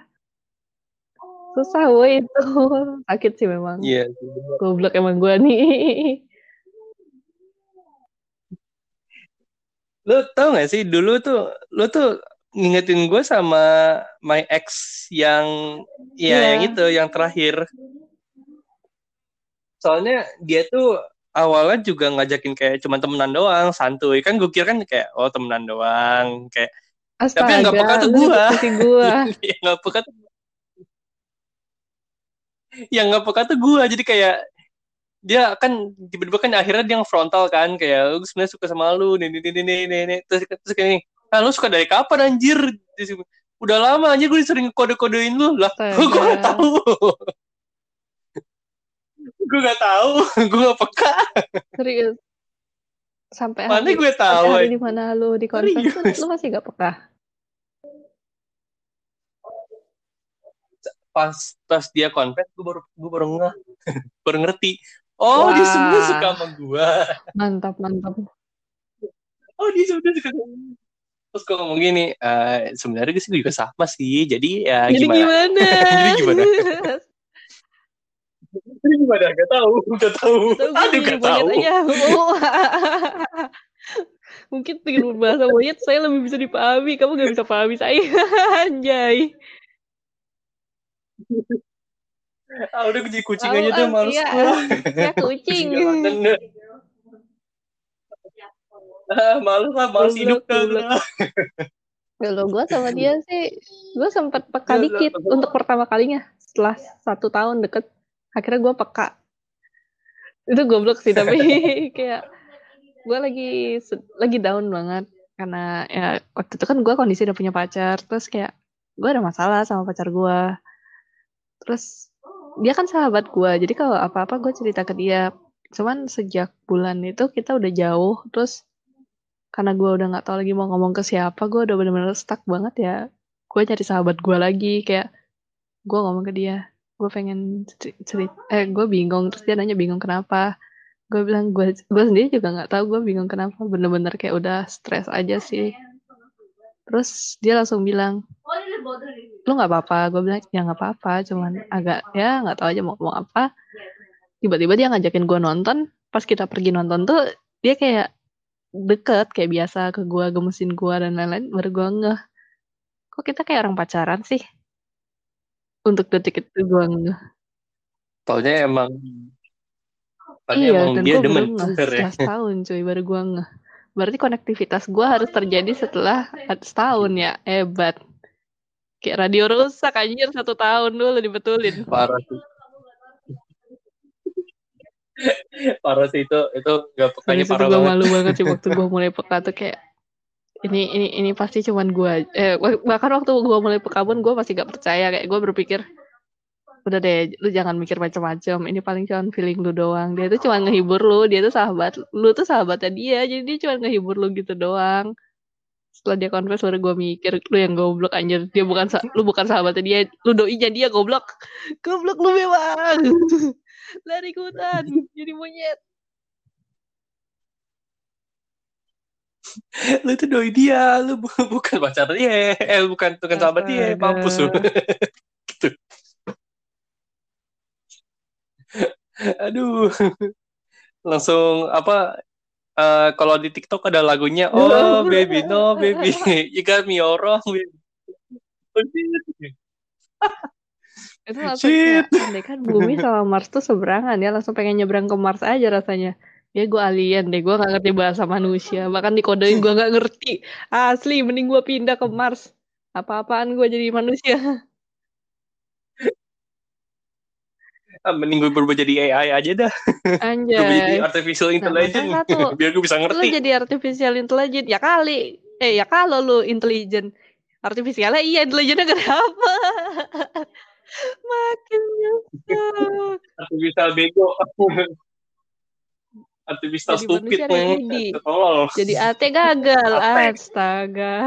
Susah woi itu. Sakit sih memang. Iya goblok emang gue nih. Lu tau gak sih dulu tuh lu tuh ngingetin gue sama my ex yang ya yeah. yang itu yang terakhir. Soalnya dia tuh awalnya juga ngajakin kayak cuma temenan doang santuy. Kan gue kira kan kayak oh temenan doang kayak Astaga, tapi yang gak peka tuh gue yang gak peka tuh yang gak peka tuh gue jadi kayak dia kan tiba-tiba kan akhirnya dia frontal kan kayak lu sebenarnya suka sama lu nih nih nih nih nih terus terus kayak ah lu suka dari kapan anjir? Udah lama aja gue sering kode-kodein lu. Lah gue gak tahu. Gue gak tahu. Gue gak peka. Serius. Sampai mana gue tahu hari di mana lu di konser lu masih gak peka? Pas pas dia konfes gue baru gue baru nggak baru ngerti. Oh Wah. dia sebenarnya suka sama gue mantap mantap. Oh dia sebenarnya suka sama terus gue ngomong gini uh, sebenarnya gue sih juga sama sih. Jadi ya jadi gimana, gimana? jadi gimana? Jadi gimana? Gak tahu gak tahu. Aduh gak tahu. aja. mungkin dengan berbahasa monyet saya lebih bisa dipahami. Kamu gak bisa pahami saya. Anjay. Ah udah jadi kucing aja tuh males iya, ya kucing ah, males lah, males hidup kan. Kalau gue sama dia sih, gue sempat peka dikit untuk pertama kalinya setelah satu tahun deket. Akhirnya gue peka. Itu goblok sih tapi kayak gue lagi lagi down banget karena ya waktu itu kan gue kondisi udah punya pacar terus kayak gue ada masalah sama pacar gue terus dia kan sahabat gue jadi kalau apa-apa gue cerita ke dia cuman sejak bulan itu kita udah jauh terus karena gue udah nggak tahu lagi mau ngomong ke siapa gue udah bener-bener stuck banget ya. Gue cari sahabat gue lagi kayak gue ngomong ke dia gue pengen cerita eh gue bingung terus dia nanya bingung kenapa. Gue bilang gue gue sendiri juga nggak tahu gue bingung kenapa bener-bener kayak udah stres aja sih. Terus dia langsung bilang lu nggak apa-apa. Gue bilang ya nggak apa-apa cuman agak ya nggak tahu aja mau ngomong apa. Tiba-tiba dia ngajakin gue nonton pas kita pergi nonton tuh dia kayak deket kayak biasa ke gue gemesin gue dan lain-lain baru gue ngeh. Kok kita kayak orang pacaran sih? Untuk detik itu gue ngeh. Taunya emang iya emang dan dia gue baru ngeh setelah setahun cuy baru gue ngeh. Berarti konektivitas gue harus terjadi setelah setahun ya? Hebat. Kayak radio rusak anjir satu tahun dulu dibetulin. Parah sih parah sih itu itu gak pekanya parah banget. malu banget sih waktu gue mulai peka tuh kayak ini ini ini pasti cuman gue eh bahkan waktu gue mulai peka pun gue masih gak percaya kayak gue berpikir udah deh lu jangan mikir macam-macam ini paling cuma feeling lu doang. Dia tuh cuma ngehibur lu dia tuh sahabat lu tuh sahabatnya dia jadi dia cuma ngehibur lu gitu doang. Setelah dia confess baru gue mikir lu yang goblok anjir. Dia bukan lu bukan sahabatnya dia lu doinya dia goblok. Goblok lu memang lari ke hutan jadi monyet. Lu itu doi dia lu bukan pacar dia eh bukan bukan sahabat dia mampus lu. Gitu. Aduh. Langsung apa uh, kalau di TikTok ada lagunya oh baby no baby. You got me all wrong baby itu langsung kan bumi sama Mars tuh seberangan ya langsung pengen nyebrang ke Mars aja rasanya ya gue alien deh gue gak ngerti bahasa manusia bahkan dikodein gue gak ngerti asli mending gue pindah ke Mars apa-apaan gue jadi manusia ah, mending gue berubah jadi AI aja dah. Anjay. Jadi artificial nah, intelligence. Nah, satu, biar gue bisa ngerti. Lu jadi artificial intelligence ya kali. Eh ya kalau lu intelligent artificialnya iya intelligentnya kenapa? Makin nyesek. artificial bego artificial Jadi stupid tolol Jadi AT gagal. Astaga.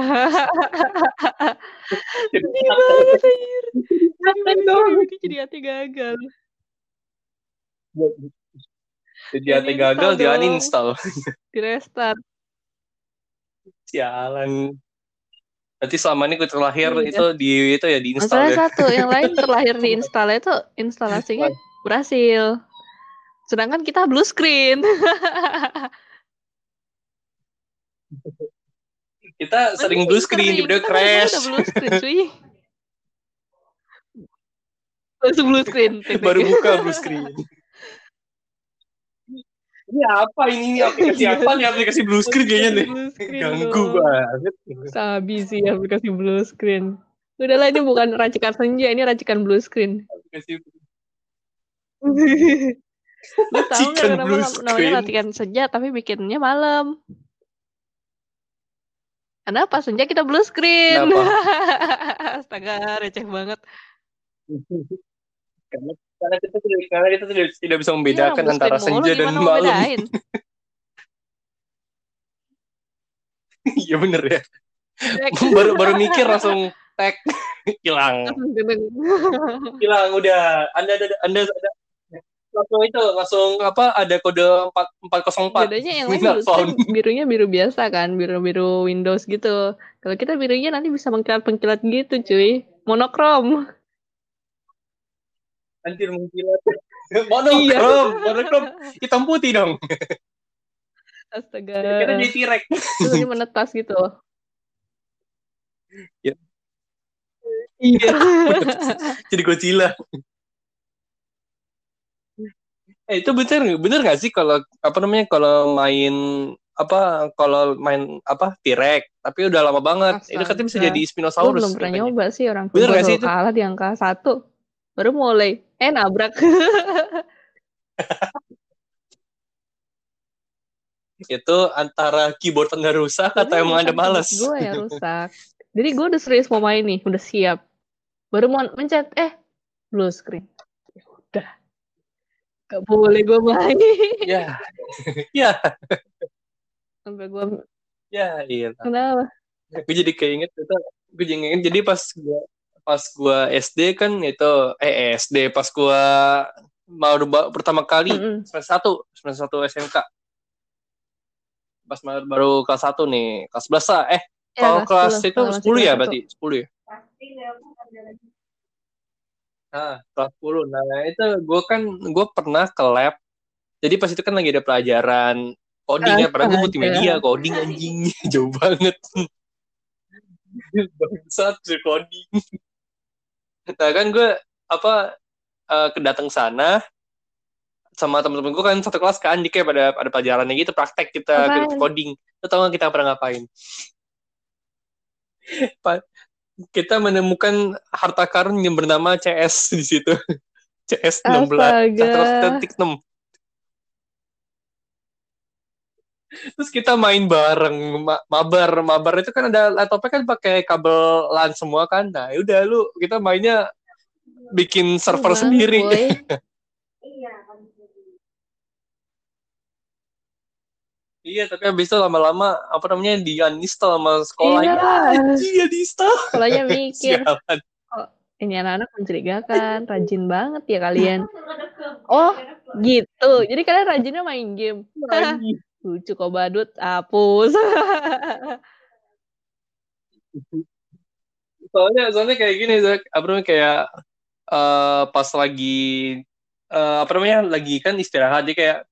Jadi Sedih banget anjir. Jadi AT gagal. jadi Di AT gagal dia uninstall Di restart. sialan Berarti selama ini gue terlahir Iya. itu di itu ya di install ya. satu, yang lain terlahir di install itu instalasinya berhasil. Sedangkan kita blue screen. Kita sering blue screen, dulu crash. Udah blue screen, cuy. Langsung blue screen. Baru buka blue screen. Ini apa ini? Ini aplikasi apa nih? Aplikasi blue screen kayaknya nih. Ganggu banget. Sabi sih aplikasi blue screen. Udahlah ini bukan racikan senja, ini racikan blue screen. Aplikasi Lu tahu nggak Racikan kenapa namanya screen. racikan senja tapi bikinnya malam? Kenapa senja kita blue screen? Astaga, receh banget. karena karena kita tidak karena kita tidak, tidak bisa membedakan blue antara senja dan malam. Iya bener ya. Baru baru mikir langsung tag hilang hilang udah anda ada anda ada langsung itu langsung apa ada kode empat empat kosong empat Bedanya yang lain birunya biru biasa kan, biru-biru Windows gitu. Kalau kita birunya nanti bisa mengkilat-mengkilat gitu, cuy. Monokrom. Anjir mengkilat monokrom monokrom hitam putih dong Astaga. kita jadi tirek Terus ini menetas gitu. Ya. Iya. jadi Godzilla eh itu bener bener nggak sih kalau apa namanya kalau main apa kalau main apa tirek tapi udah lama banget itu katanya bisa Astaga. jadi Gue Spinosaurus belum pernah katanya. nyoba sih orang Bener gak sih itu? kalah di angka satu. Baru mulai. Eh nabrak. itu antara keyboard anda rusak atau emang anda malas Gue yang rusak. Jadi gue udah serius mau main nih, udah siap. Baru mau mencet, eh blue screen. Ya udah. Gak boleh gue main. ya ya Sampai gue, ya iya kenapa? gue jadi keinget itu gue jadi inget jadi pas gua pas gua SD kan itu eh SD pas gua mau pertama kali semester satu semester satu SMK pas baru, baru kelas satu nih kelas 11 lah. Eh Ya, kalau kelas 10, itu kalau 10 masih ya kelas berarti? 10 ya? Nah kelas 10 nah itu gue kan gue pernah ke lab. Jadi pas itu kan lagi ada pelajaran coding ya padahal gue multimedia coding anjing. Jauh banget. Bangsat coding nah kan gue apa eh, kedatang sana sama temen-temen gue kan satu kelas kan di kayak pada pada pelajarannya gitu praktek kita Apaan? coding lo tau gak kita pernah ngapain Pa- kita menemukan harta karun yang bernama CS di situ CS 16 Astaga. terus kita tik 6 terus kita main bareng ma- mabar mabar itu kan ada laptopnya kan pakai kabel LAN semua kan nah udah lu kita mainnya bikin server Banget, sendiri boy. iya tapi habis itu lama-lama apa namanya di uninstall sama sekolah Iya. ya anjing ya diinstal Sekolahnya mikir, Sialan. ini anak-anak mencurigakan, rajin banget ya kalian. Oh, gitu. Jadi kalian rajinnya main game. Lucu kok badut, hapus. soalnya soalnya kayak gini Zak. apa namanya kayak eh, pas lagi eh, apa namanya lagi kan istirahat. Dia kayak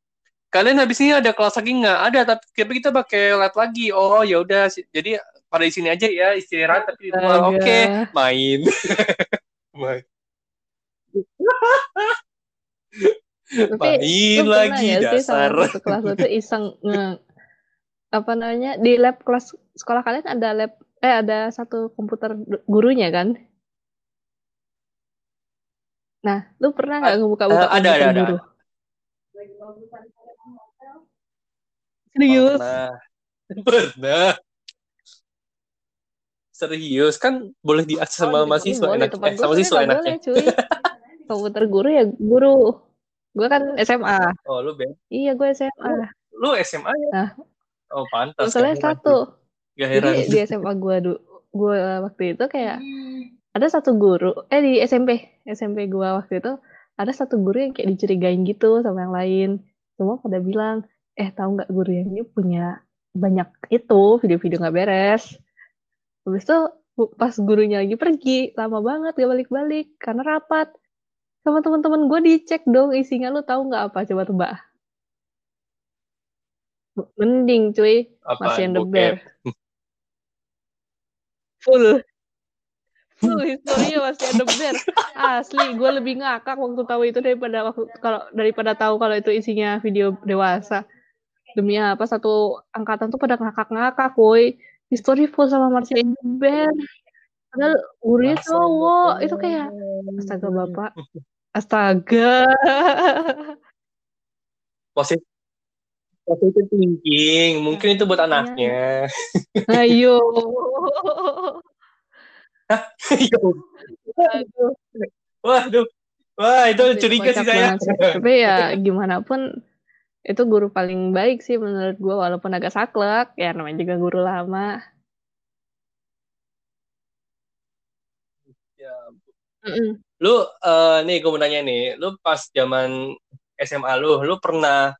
kalian habis ini ada kelas lagi nggak? Ada tapi tapi kita pakai lab lagi. Oh ya udah. Jadi pada di sini aja ya istirahat tapi di rumah. Oke main main. Main pernah lagi sih dasar sama satu kelas tuh iseng nge, apa namanya di lab kelas sekolah kalian ada lab eh ada satu komputer gurunya kan? Nah, lu pernah nggak ngebuka-buka Eh, ada, ada, ada. guru? Serius? Pernah. Pernah. Serius kan boleh diakses sama Oh, mahasiswa boleh, enak eh, sama siswa boleh, cuy. Komputer guru ya guru. Gue kan SMA. Oh, lu Ben. Iya, gue SMA. Lu SMA ya? Nah. Oh, pantas. Heran. satu. Gak heran. Jadi di SMA gue du gue waktu itu kayak ada satu guru, eh di SMP, SMP gue waktu itu ada satu guru yang kayak dicurigain gitu sama yang lain. Semua pada bilang, eh tahu nggak guru yang ini punya banyak itu video-video nggak beres. Habis itu pas gurunya lagi pergi, lama banget gak balik-balik karena rapat. Sama teman-teman gue dicek dong isinya lu tahu nggak apa coba tebak. Mending cuy, Apaan? masih yang the bear. Full. Full historinya masih ada bear. Asli, gue lebih ngakak waktu tahu itu daripada waktu kalau daripada tahu kalau itu isinya video dewasa. Demi apa satu angkatan tuh pada ngakak-ngakak, woi. History full sama Marcia the Bear. Padahal Masa cowok. Itu kayak astaga bapak. Astaga. Positif. Positif thinking. Mungkin itu buat Iya. anaknya. Ayo. Yo. Aduh. Waduh. Wah, itu curiga sih saya. Tapi ya gimana pun itu guru paling baik sih menurut gue walaupun agak saklek ya namanya juga guru lama. Lu eh, nih gue mau nanya nih, lu pas zaman SMA lu, lu pernah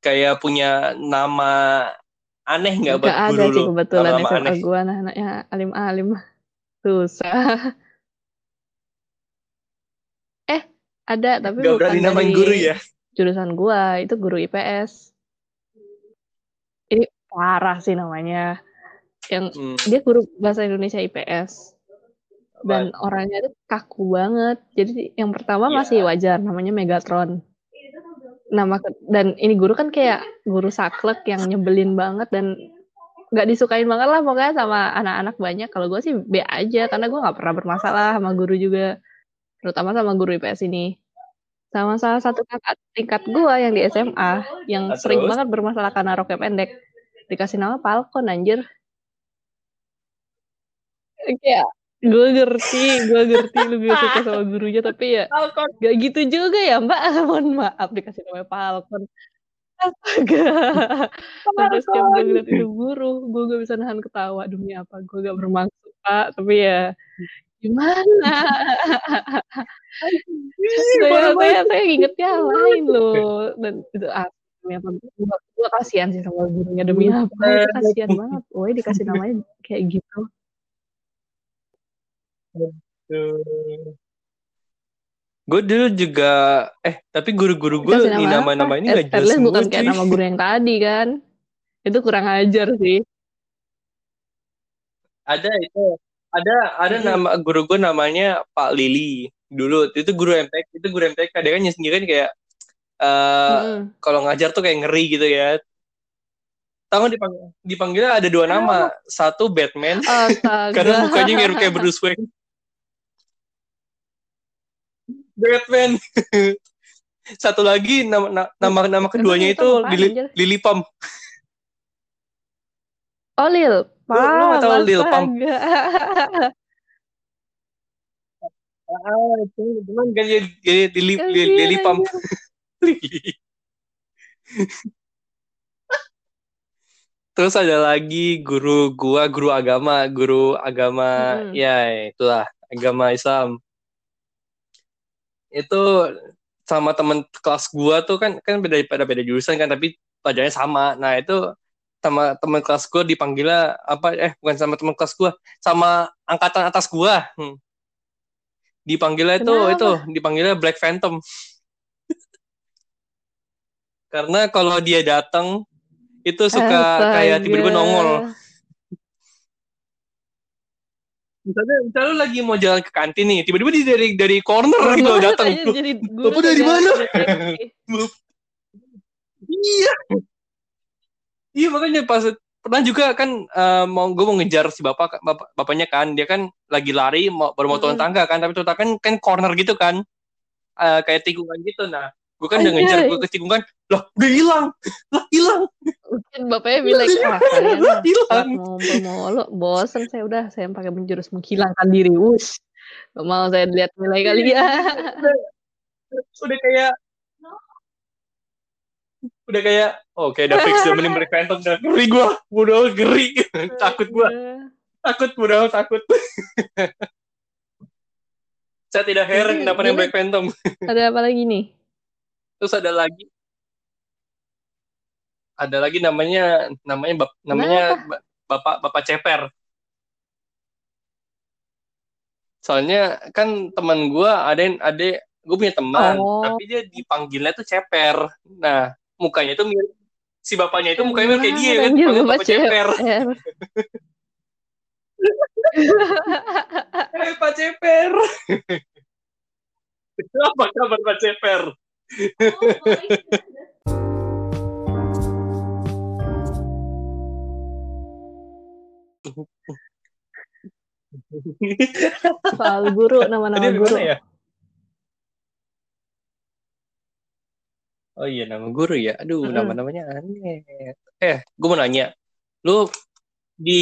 kayak punya nama aneh nggak buat Gak ada guru sih lu? kebetulan Nama-nama SMA aneh. gue anak-anaknya alim-alim susah. eh ada tapi Gak bukan dari guru ya? jurusan gue itu guru IPS. Ini parah sih namanya. Yang Hmm, dia guru bahasa Indonesia IPS. Dan orangnya tuh kaku banget. Jadi yang pertama Iya. masih wajar namanya Megatron. Nama dan ini guru kan kayak guru saklek yang nyebelin banget dan nggak disukain banget lah pokoknya sama anak-anak banyak. Kalau gue sih B aja karena gue nggak pernah bermasalah sama guru juga, terutama sama guru IPS ini. Sama salah satu kakak tingkat gue yang di SMA yang Nah, sering banget bermasalah karena roknya pendek. Dikasih nama Falcon anjir. Kayak gue ngerti, gue ngerti lu gak suka sama gurunya tapi ya Falcon. gak gitu juga ya mbak. Mohon maaf dikasih namanya Falcon. Astaga. Sampai setiap gue ngeliat itu guru gue gak bisa nahan ketawa. Demi apa? Gue gak bermaksud pak. Tapi ya gimana? Saya saya saya inget yang lain loh. Dan itu ah gue, kasihan sih sama gurunya demi apa itu kasihan banget. Woi dikasih namanya kayak gitu Gue dulu juga, eh tapi guru-guru gue di nama nama-nama ini gak jelas least bukan semua, kayak nama guru yang tadi kan itu kurang ajar sih Ada itu, ada ada Mm-mm. nama guru gue namanya Pak Lili dulu. Itu guru MTK, itu guru MTK. Dia kan sendiri kan kayak eh Mm-mm. kalau ngajar tuh kayak ngeri gitu ya. Tahu dipanggil, dipanggilnya ada dua nama, satu Batman karena mukanya mirip kayak Bruce Wayne. Batman. Satu lagi nama na- nama nama keduanya itu itu apaan, Lili? Lili Pam. oh Lil Lu- lu nggak tahu Pam Lil Pam? Ah, cuman kan jadi jadi Lili Lili, Pam. Lili. Terus ada lagi guru gua, guru agama, guru agama, Mm-mm. ya itulah agama Islam. Itu sama temen kelas gua tuh kan kan beda pada beda jurusan kan, tapi pelajarannya sama. Nah itu sama temen kelas gua dipanggilnya apa? Eh bukan sama temen kelas gua, sama angkatan atas gua. Hmm. Dipanggilnya itu Kenapa? itu dipanggilnya Black Phantom. Karena kalau dia datang itu suka kayak tiba-tiba Astaga. nongol. Misalnya, misalnya lu lagi mau jalan ke kantin nih, tiba-tiba dia dari dari corner gitu datang. Bapak dari mana? Iya. Iya makanya pas pernah juga kan eh, mau gue mau ngejar si bapak, bapak bapaknya kan dia kan lagi lari mau baru mau turun Mm-mm. tangga kan tapi turun tangga kan kan corner gitu kan uh, kayak tikungan gitu nah gue kan udah ngejar gue ke tikungan lah udah hilang lah hilang. Mungkin bapaknya bilang ah kalian lah hilang. mau mau lo bosen saya udah saya pakai menjurus menghilangkan diri. Us Gak mau saya lihat nilai kali ya. Udah, udah kayak udah kayak oh kayak udah fix udah mending Black Phantom udah ngeri gue udah ngeri. Takut gue takut udah takut. Saya tidak heran kenapa yang Black Phantom. ada apa lagi nih terus ada lagi ada lagi namanya namanya bap, namanya Kenapa? bapak bapak ceper soalnya kan teman gue ada yang ada gue punya teman oh. tapi dia dipanggilnya tuh ceper nah mukanya tuh mirip si bapaknya itu mukanya mirip kayak dia kan bapak, bapak ceper, ceper. Hai Pak Ceper. Apa kabar Pak Ceper? Soal guru, nama-nama guru. Ya? Oh iya, nama guru ya. Aduh, mm -hmm. nama-namanya aneh. Eh, gue mau nanya. Lu di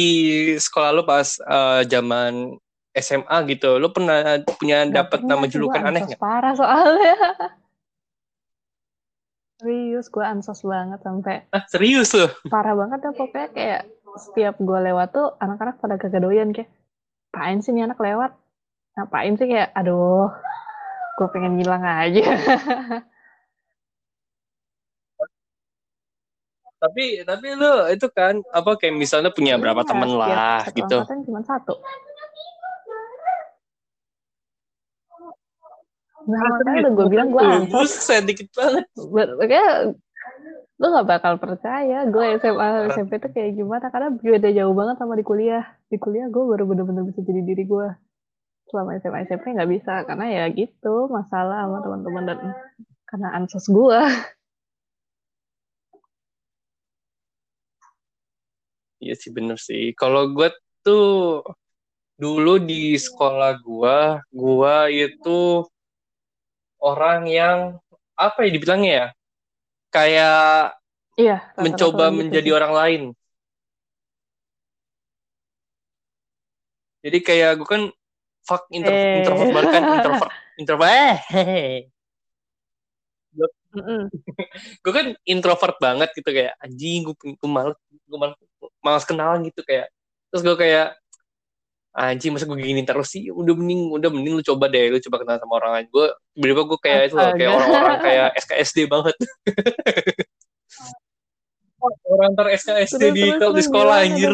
sekolah lu pas uh, zaman SMA gitu, lu pernah punya dapat nama julukan aneh nggak? Parah soalnya. Serius, gue ansos banget sampai. Ah, serius tuh? Parah banget ya pokoknya kayak setiap gue lewat tuh anak-anak pada kagak doyan kayak, pain sih nih anak lewat? Ngapain sih kayak, aduh, gue pengen ngilang aja. tapi tapi lu itu kan apa kayak misalnya punya iya, berapa temen lah gitu. cuma satu. Nah, makanya udah gue bilang gue ansos. sedikit banget. Makanya lu gak bakal percaya gue SMA SMP tuh kayak gimana karena beda jauh banget sama di kuliah. Di kuliah gue baru bener-bener bisa jadi diri gue. Selama SMA SMP nggak bisa karena ya gitu masalah sama teman-teman dan karena ansos gue. Iya sih bener sih. Kalau gue tuh dulu di sekolah gue, gue itu orang yang apa ya dibilangnya ya? Kayak iya, mencoba gitu menjadi orang lain. Jadi kayak gue kan fuck intro, eh. introvert banget kan introvert introvert eh gue kan introvert banget gitu kayak anjing gue, gue malas gue malas, malas kenalan gitu kayak. Terus gue kayak anjing masa gue gini terus sih? Udah mending udah mending lu coba deh lu coba kenal sama orang lain. Gue tiba gue kayak itu loh kayak orang-orang kayak SKSD banget. Orang ter SKSD di, terus, di sekolah anjir.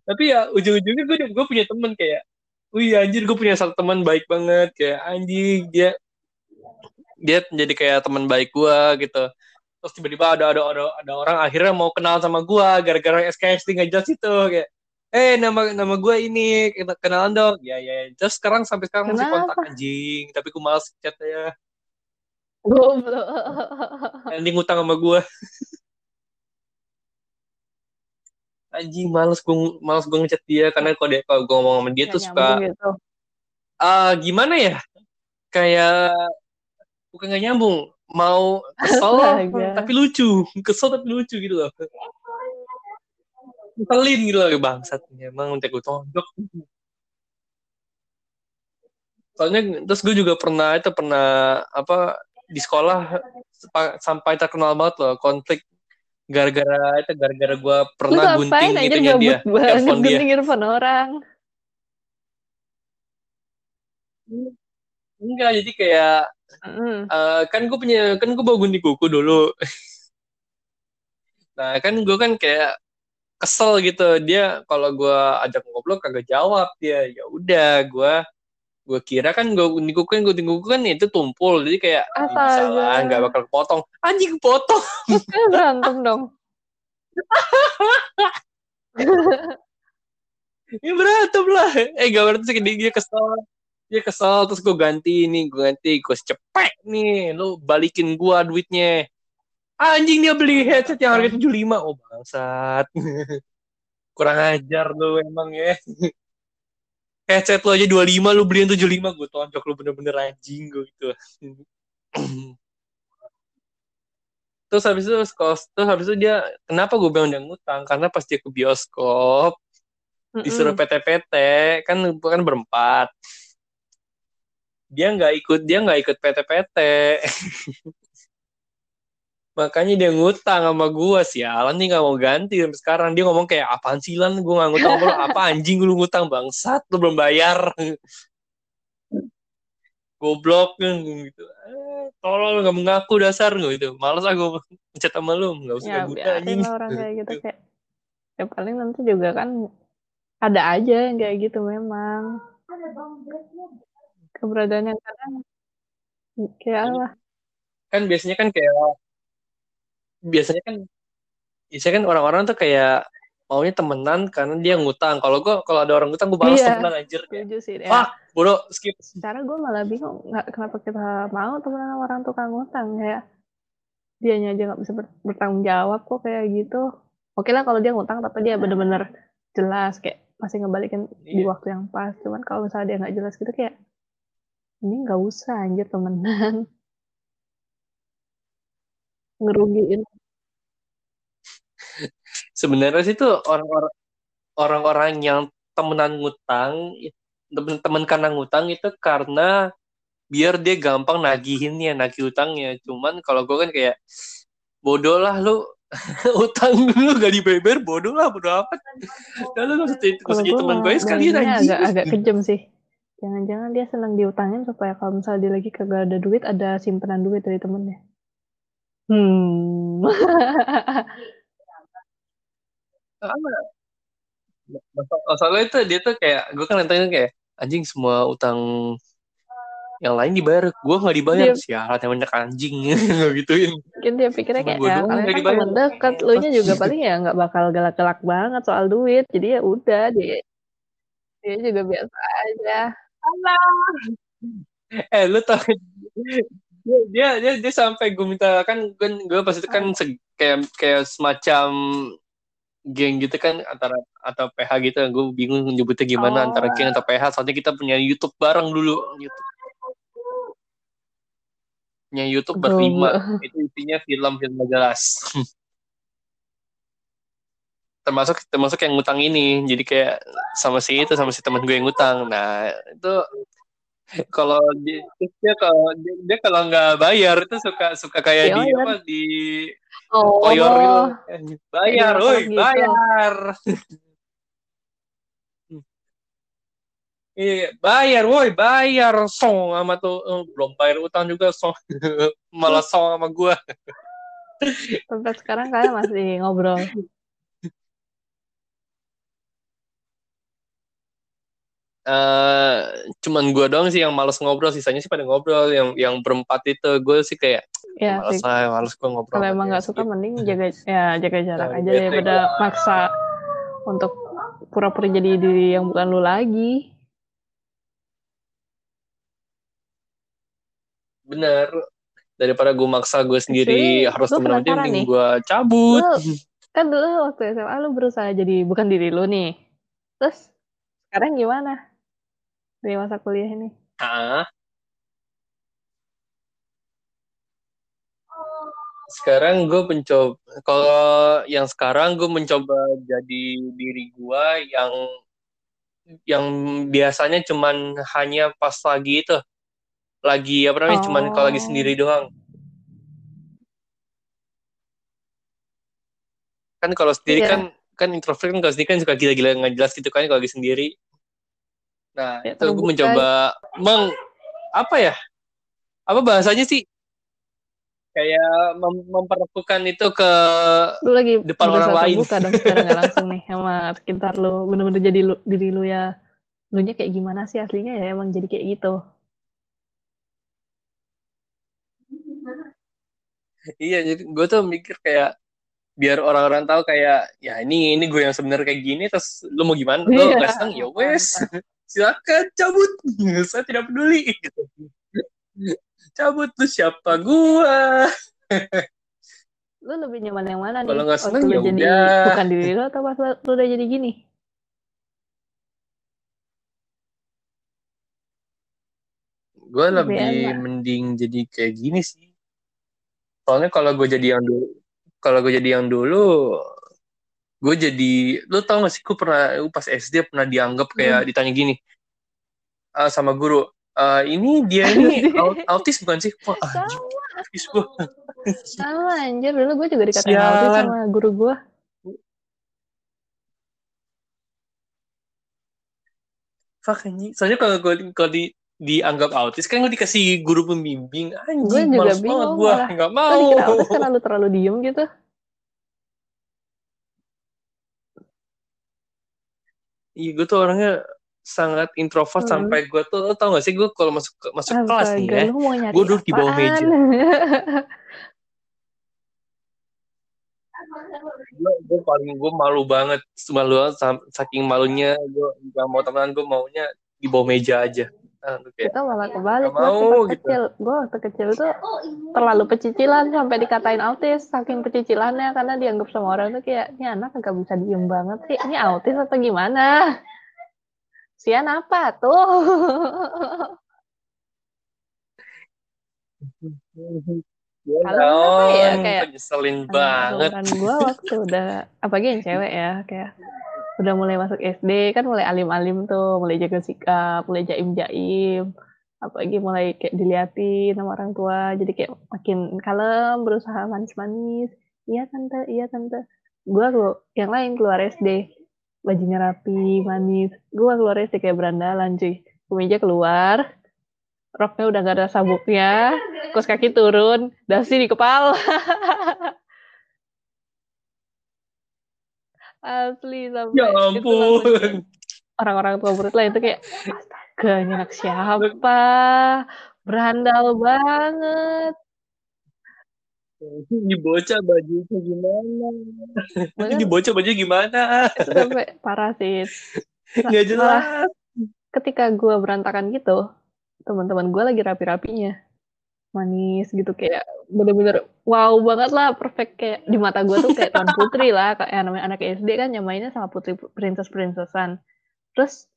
tapi ya ujung-ujungnya gue gue punya temen kayak wih anjir gue punya satu teman baik banget. Kayak anjing dia dia jadi kayak teman baik gue gitu terus tiba-tiba ada ada ada ada orang akhirnya mau kenal sama gua gara-gara SKSD nggak jelas itu kayak eh nama nama gua ini kenalan dong. Ya ya terus sekarang sampai sekarang Kenapa? masih kontak anjing. Tapi gua malas chat ya goblok. Anjing ngutang sama gua. Anjing males gue males gue ngechat dia. Karena kalau dia kalau gue ngomong sama dia tuh suka gitu. uh, gimana ya? Kayak bukan gak nyambung mau kesel tapi lucu. Kesel tapi lucu gitu loh. Ngeselin gitu loh bangsat. Emang untuk gue tonjok soalnya terus gue juga pernah itu pernah apa di sekolah sampai terkenal banget loh konflik gara-gara itu gara-gara gue pernah Lu gunting gitu dia earphone dia. Earphone orang. Enggak jadi kayak Mm. Uh, kan gue punya kan gue bawa gunting kuku dulu. nah kan gue kan kayak kesel gitu. Dia kalau gue ajak ngobrol kagak jawab dia. Ya udah gue gue kira kan gue gunting kuku kan gunting kuku kan itu tumpul. Jadi kayak salah nggak bakal potong anjing potong berantem dong. Ya berantem lah. Eh gak berarti dia kesel dia kesel terus gue ganti nih gue ganti gue cepet nih. Lu balikin gue duitnya. Anjing dia beli headset yang harga tujuh lima. Oh bangsat. Kurang ajar lu emang ya. Headset lo aja 25 lu beliin 75 gue tonjok lu bener-bener anjing gue gitu. Terus habis itu terus habis itu dia kenapa gue bilang dia ngutang? Karena pas dia ke bioskop disuruh PT-PT kan kan berempat dia nggak ikut dia nggak ikut PT-PT makanya dia ngutang sama gue sih Alan nih nggak mau ganti. Sampai sekarang dia ngomong kayak apaan sih Lan? Gue nggak ngutang lu. Apa anjing lu ngutang bangsat? Lu belum bayar. Goblok gitu. Eh, tolol nggak mengaku dasar gitu. Males aku ngechat sama lu nggak usah ya biarin anjing. orang kayak gitu. kayak ya paling nanti juga kan ada aja yang kayak gitu memang keberadaan yang kadang kayak apa? Kan biasanya kan kayak biasanya kan biasanya kan orang-orang tuh kayak maunya temenan karena dia ngutang. Kalau gue kalau ada orang ngutang gue balas Iya. temenan anjir. Setuju sih ya. Fuck, bodoh skip. Secara gue malah bingung nggak kenapa kita mau temenan sama orang tukang ngutang kayak dianya aja nggak bisa ber- bertanggung jawab kok kayak gitu. Oke lah kalau dia ngutang tapi dia bener-bener jelas kayak masih ngebalikin di Iya. waktu yang pas. Cuman kalau misalnya dia nggak jelas gitu kayak ini nggak usah anjir temenan. Ngerugiin. Sebenarnya sih tuh orang-orang orang-orang yang temenan ngutang temen karena ngutang itu karena biar dia gampang nagihinnya nagih utangnya. Cuman kalau gue kan kayak bodoh lah lu utang lu gak dibayar bodoh lah bodoh apa ya lu jadi gue teman gue bayanginnya anjing agak agak kejam sih jangan-jangan dia senang diutangin supaya kalau misalnya dia lagi kagak ada duit ada simpanan duit dari temennya. Hmm. Masa- masalahnya itu dia tuh kayak gue kan nantangin kayak anjing semua utang yang lain dibayar gue nggak dibayar. Dia- sialan yang banyak anjing Nggak gituin. Mungkin dia pikirnya kayak ya kalian kan dibayar. temen dekat lu nya juga paling ya nggak bakal galak-galak banget soal duit. Jadi ya udah dia dia juga biasa aja eh lu tau dia dia dia, dia sampai gue minta kan kan gue pas itu kan se- kayak kayak semacam geng gitu kan antara atau PH gitu. Gue bingung nyebutnya gimana Oh. antara geng atau PH soalnya kita punya YouTube bareng dulu. YouTube punya YouTube berlima. Itu isinya film-film gak jelas termasuk termasuk yang ngutang ini. Jadi kayak sama si itu sama si teman gue yang ngutang. Nah itu kalau dia, dia kalau dia, dia kalau nggak bayar itu suka suka kayak di Dioyor. apa di oh. koyor gitu. Bayar woi gitu. bayar. Iya, bayar, woi, bayar, song sama tuh, Eh, belum bayar utang juga, song, malah song sama gua. sampai sekarang kalian masih ngobrol eh cuman gue doang sih yang males ngobrol sisanya sih pada ngobrol yang yang berempat itu gue sih kayak ya males lah males gue ngobrol kalau emang nggak suka gitu. mending jaga ya jaga jarak Nah, aja bete daripada maksa untuk pura-pura jadi diri yang bukan lu lagi. Bener. Daripada gue maksa gue sendiri Actually, harus temen penasaran mending gue cabut. Lu kan dulu waktu SMA lu berusaha jadi bukan diri lu nih. Terus sekarang gimana di masa kuliah ini Ah. sekarang gue mencoba kalau yang sekarang gue mencoba jadi diri gue yang yang biasanya cuman hanya pas lagi itu lagi apa namanya cuman kalau lagi Oh. sendiri doang kan kalau sendiri Iya. kan kan introvert kan kalau sendiri kan suka gila-gila nggak jelas gitu kan kalau lagi sendiri nah Ya, itu gue mencoba meng apa ya? Apa bahasanya sih? Kayak mem- memperlakukan itu ke lu lagi Depan orang lain. terbuka dong secara nggak langsung nih sama sekitar lu. Bener-bener jadi lu, diri lu ya lu nya kayak gimana sih aslinya ya? Emang jadi kayak gitu. Iya jadi gue tuh mikir kayak biar orang-orang tahu kayak ya ini ini gue yang sebenarnya kayak gini terus lu mau gimana? Lu seneng ya wes silakan cabut. Saya tidak peduli. Gitu cabut lu siapa gua? Lu lebih nyaman yang mana nih? Kalau nggak seneng, ya jadi udah. bukan diri lu atau pas lu udah jadi gini? Gue lebih enak. mending jadi kayak gini sih. Soalnya kalau gue jadi yang dulu kalau gue jadi yang dulu gue jadi lu tau gak sih gue pernah pas SD pernah dianggap kayak Hmm. ditanya gini ah, sama guru "Eh, ini dia ini aut- autis bukan sih? Wah anjing, autis gue Sama anjir, dulu gue juga dikatain autis sama guru gue. fuck soalnya kalau gue kalau di dianggap autis kan gue dikasih guru pembimbing. Gue anjing juga males banget bingung, gue malah. nggak mau dikira autis karena lu terlalu diem gitu. Iya gue tuh orangnya sangat introvert Hmm. sampai gue tuh lo tau gak sih gue kalau masuk masuk kelas nih Astaga, ya Gua duduk di bawah meja. gue gue paling gue malu banget malu saking malunya gue nggak mau temenan gue maunya di bawah meja aja gue kayak Kita malah kebalik. Nggak Gue mau, waktu gitu. kecil, gue waktu kecil tuh terlalu pecicilan sampai dikatain autis. Saking pecicilannya karena dianggap sama orang tuh kayak, ini anak agak bisa diem banget sih. Ini autis atau gimana? Sian apa tuh? ya Kalau apa ya, kayak- nyeselin banget Umuran gue waktu udah, apalagi yang cewek ya, kayak udah mulai masuk SD kan mulai alim-alim tuh, mulai jaga sikap, mulai jaim-jaim, apalagi mulai kayak diliatin sama orang tua, jadi kayak makin kalem, berusaha manis-manis, iya tante, iya tante. Gue lo yang lain keluar SD, bajunya rapi, manis. Gue keluar SD kayak berandalan cuy, kemeja keluar, roknya udah gak ada sabuknya, kos kaki turun, dasi di kepala. Asli sampai ya ampun. orang-orang tua murid lah itu kayak astaga ini anak siapa? Berandal banget. Ini bocah bajunya gimana? Bahkan ini bocah bajunya gimana? sampai parah sih. Nggak jelas. ketika gue berantakan gitu teman-teman gue lagi rapi-rapinya manis gitu kayak bener-bener wow banget lah perfect. Kayak di mata gue tuh kayak tuan putri lah kayak namanya anak SD kan nyamainnya sama putri princess princessan terus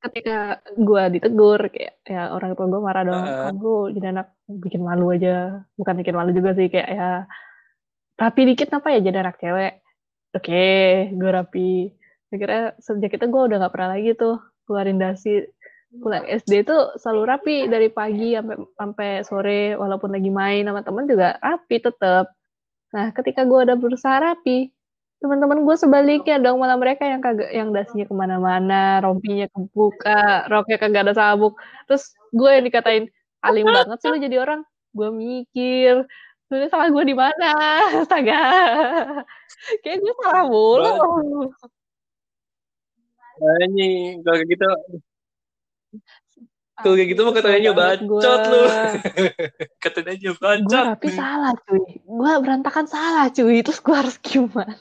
ketika gue ditegur kayak ya orang tua gue marah dong Heeh. kamu jadi anak bikin malu aja. Bukan bikin malu juga sih kayak ya rapi dikit apa ya jadi anak cewek? Oke gue rapi. Akhirnya sejak itu gue udah gak pernah lagi tuh keluarin dasi pulang SD itu selalu rapi dari pagi sampai sampai sore walaupun lagi main sama temen juga rapi tetap nah ketika gue udah berusaha rapi teman-teman gue sebaliknya dong malah mereka yang kagak yang dasinya ke mana-mana rompinya kebuka roknya kagak ada sabuk. Terus gue yang dikatain alim banget sih lu jadi orang. Gue mikir sebenarnya salah gue di mana? Astaga. Kayak gue salah mulu. Anjing kalau gitu kalau kayak gitu mah katanya bacot lu. katanya aja gue bacot rapi salah cuy. Gue berantakan salah cuy. Terus gue harus gimana?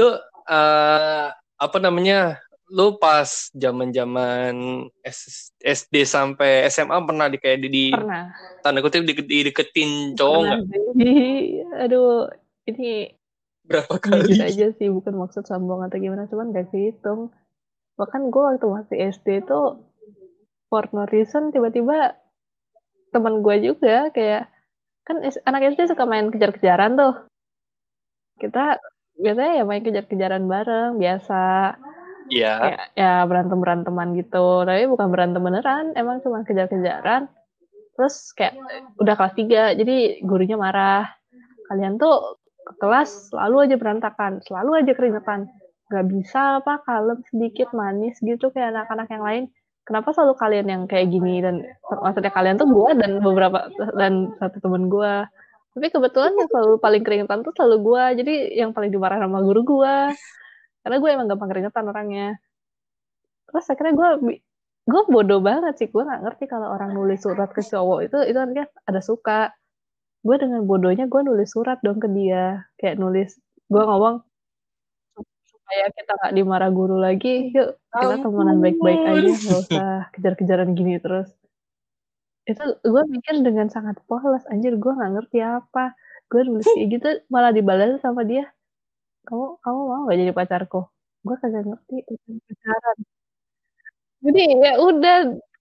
Lu eh, apa namanya? Lu pas zaman zaman SD sampai SMA pernah di kayak di, di pernah. tanda kutip di, dideketin cowok pernah nggak? sih aduh ini berapa kali? aja sih bukan maksud sombong atau gimana cuman gak kehitung. Bahkan gue waktu masih SD itu for no reason tiba-tiba teman gue juga kayak kan anak SD suka main kejar-kejaran tuh. Kita biasanya ya main kejar-kejaran bareng biasa. Iya. Kayak ya berantem beranteman gitu. Tapi bukan berantem beneran emang cuma kejar-kejaran. Terus kayak udah kelas 3 jadi gurunya marah. Kalian tuh ke kelas selalu aja berantakan selalu aja keringetan. Nggak bisa apa kalem sedikit manis gitu kayak anak-anak yang lain. Kenapa selalu kalian yang kayak gini? Dan maksudnya kalian tuh gue dan beberapa dan satu temen gue tapi kebetulan yang selalu paling keringetan tuh selalu gue jadi yang paling dimarah sama guru gue karena gue emang gampang keringetan orangnya. Terus akhirnya gue gue bodoh banget sih. Gue nggak ngerti kalau orang nulis surat ke cowok itu itu artinya ada suka gue dengan bodohnya gue nulis surat dong ke dia. Kayak nulis gue ngomong supaya kita nggak dimarah guru lagi yuk kita temenan baik-baik aja nggak usah kejar-kejaran gini terus. Itu gue mikir dengan sangat polos anjir gue nggak ngerti apa. Gue nulis kayak gitu malah dibalas sama dia. Kamu kamu mau gak jadi pacarku? Gue kagak ngerti. Pacaran. Jadi ya udah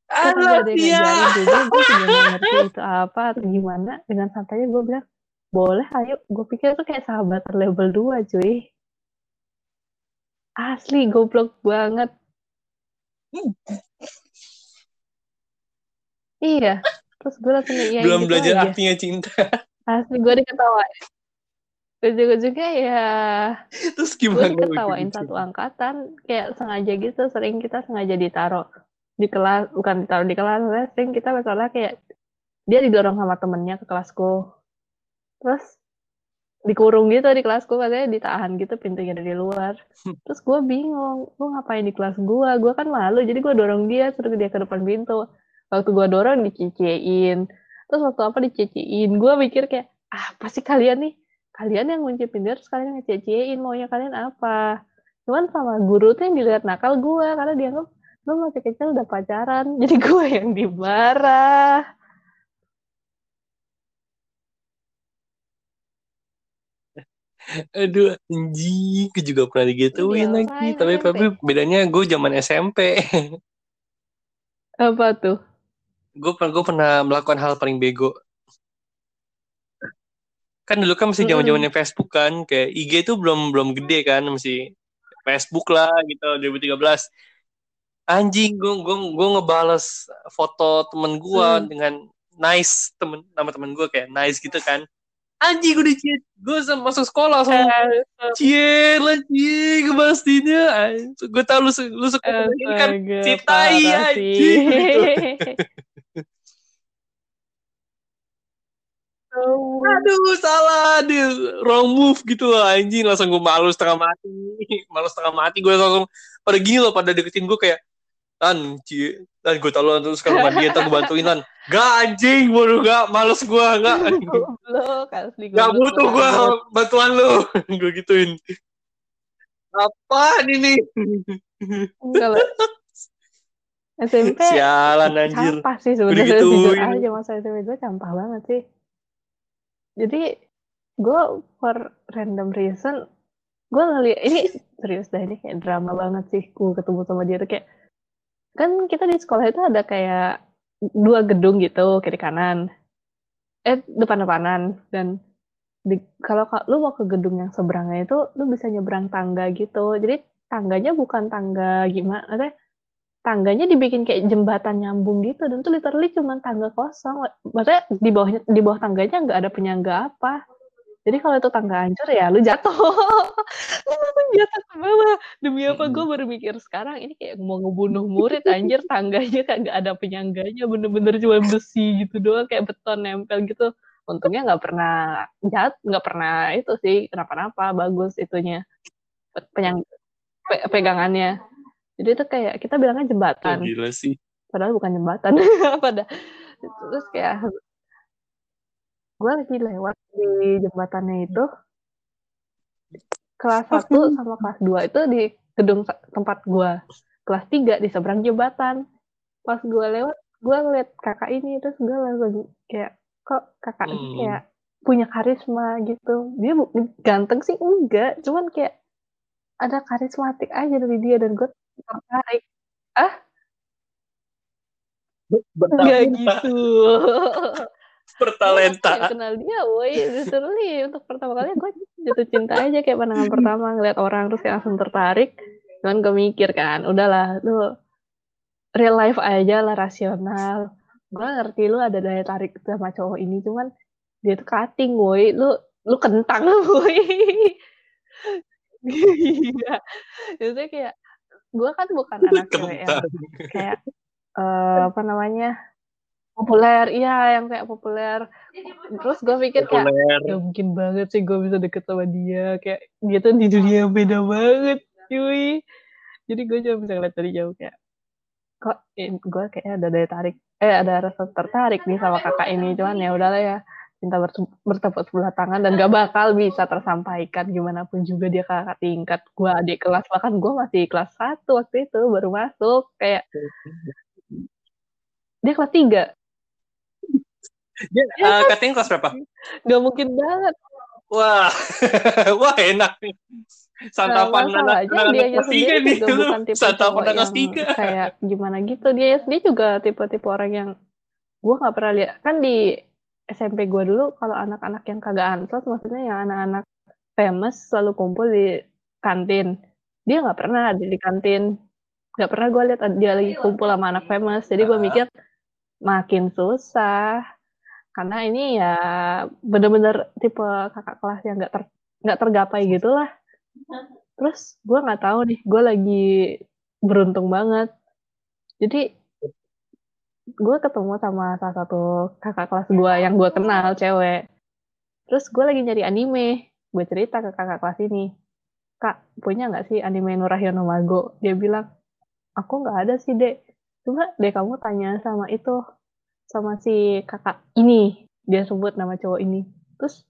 iya. ngajarin juga gue juga ngerti itu apa atau gimana. Dengan santainya gue bilang boleh ayo. Gue pikir tuh kayak sahabat level 2 cuy. Asli goblok banget. Iya. Terus gue langsung iya Belum gitu belajar aja. artinya cinta. asli gue diketawain ujung-ujungnya ya Terus gue gimana? diketawain satu angkatan. Kayak sengaja gitu sering kita sengaja ditaruh di kelas bukan ditaruh di kelas sering kita masalah kayak dia didorong sama temennya ke kelasku. Terus dikurung gitu di kelasku katanya ditahan gitu pintunya dari luar. Terus gue bingung gue ngapain di kelas gue gue kan malu jadi gue dorong dia suruh dia ke depan pintu. Waktu gue dorong diciciin terus waktu apa diciciin gue mikir kayak ah pasti kalian nih? Kalian yang ngunci pintu terus kalian ngececein maunya kalian apa? Cuman sama guru tuh yang dilihat nakal gue karena dianggap lu masih kecil udah pacaran jadi gue yang dimarah Aduh, anjing, gue juga pernah digituin Iya, lagi. Tapi SMP. tapi bedanya gue zaman SMP. apa tuh gue pernah gue pernah melakukan hal paling bego. Kan dulu kan masih zaman zamannya Facebook kan, kayak IG itu belum belum gede kan, masih Facebook lah gitu 2013. Anjing, gue gue gue ngebales foto temen gue Hmm. dengan nice temen nama temen gue kayak nice gitu kan. Anjing gue di gue masuk sekolah langsung Cie, lah cie. Gue tau lu, lu suka ini kan Astaga, si tai, parah anjing. Oh, Aduh, salah. Dia wrong move gitu lah, anjing. Langsung gue malu setengah mati. Malu setengah mati. Gue langsung, pada gini loh, pada deketin gue kayak, Tan, cie. Dan gue tau lu terus kalau sama dia, ntar gue bantuin, Tan. Gak, anjing. Bodoh, gak. Males gue, gak. goblok asli Gak butuh gue bantuan lu. gue gituin. Apaan ini? Kalau SMP Sialan, anjir. campah sih sebenarnya jujur aja masa SMP gue campah banget sih jadi gue for random reason gue ngeliat ini serius dah ini kayak drama banget sih gue ketemu sama dia tuh kayak kan kita di sekolah itu ada kayak dua gedung gitu kiri kanan eh depan-depanan dan di, kalau ka- lu mau ke gedung yang seberangnya itu lu bisa nyebrang tangga gitu. Jadi tangganya bukan tangga gimana maksudnya tangganya dibikin kayak jembatan nyambung gitu. Dan tuh literally cuma tangga kosong. Maksudnya di bawahnya di bawah tangganya nggak ada penyangga apa jadi kalau itu tangga hancur ya lu jatuh. Lu jatuh ke bawah. Demi apa? Gue baru mikir sekarang ini kayak mau ngebunuh murid anjir tangganya kagak ada penyangganya. Bener-bener cuma besi gitu doang kayak beton nempel gitu. Untungnya nggak pernah jat nggak pernah itu sih kenapa-napa bagus itunya. Penyang pe- pegangannya. Jadi itu kayak kita bilangnya Oh, jembatan gila sih. padahal bukan jembatan. Pada terus kayak gue lagi lewat di jembatannya itu. Kelas 1 sama kelas 2 itu di gedung tempat gue kelas 3 di seberang jembatan. Pas gue lewat gue ngeliat kakak ini terus gue langsung kayak kok kakak ini Hmm. kayak punya karisma gitu? Dia ganteng sih enggak. Cuman kayak ada karismatik aja dari dia dan gue tertarik. Enggak gitu Bertalenta. Gue kayak kenal dia, woi, literally untuk pertama kali gue jatuh cinta aja kayak pandangan pertama ngeliat orang terus kayak langsung tertarik. Cuman gue mikir kan, udahlah lu real life aja lah rasional. Gue ngerti lu ada daya tarik sama cowok ini, cuman dia tuh cutting, woi, lu lu kentang, woi. Iya, itu kayak gue kan bukan anak cewek yang kayak eh, apa namanya populer iya yang kayak populer. Terus gue pikir kayak Populer. ya mungkin banget sih gue bisa deket sama dia. Kayak dia tuh di dunia yang beda banget cuy. Jadi gue cuma bisa ngeliat dari jauh kayak kok eh, gue kayak ada daya tarik eh ada rasa tertarik nih sama kakak ini. Cuman ya udahlah ya cinta bertepuk sebelah tangan dan gak bakal bisa tersampaikan gimana pun juga dia kakak tingkat gue adik kelas. Bahkan gue masih kelas satu waktu itu baru masuk kayak dia kelas tiga Dia, eh, katanya kelas berapa? Gak mungkin banget. Wah, wah enak. santapan Nah, anak anak tiga nih. tipe santapan anak tiga. kayak gimana gitu. Dia sendiri juga tipe-tipe orang yang gue nggak pernah lihat. Kan di SMP gue dulu kalau anak-anak yang kagak ansos maksudnya yang anak-anak famous selalu kumpul di kantin. Dia nggak pernah ada di kantin. Nggak pernah gue lihat dia lagi kumpul sama anak famous. Jadi gue mikir makin susah karena ini ya bener-bener tipe kakak kelas yang nggak ter nggak tergapai gitu lah terus gue nggak tahu nih gue lagi beruntung banget. Jadi gue ketemu sama salah satu kakak kelas gue yang gue kenal cewek. Terus gue lagi nyari anime. Gue cerita ke kakak kelas ini kak punya nggak sih anime Nurahyono Mago? Dia bilang aku nggak ada sih dek. Coba deh kamu tanya sama itu sama si kakak ini. Dia sebut nama cowok ini. Terus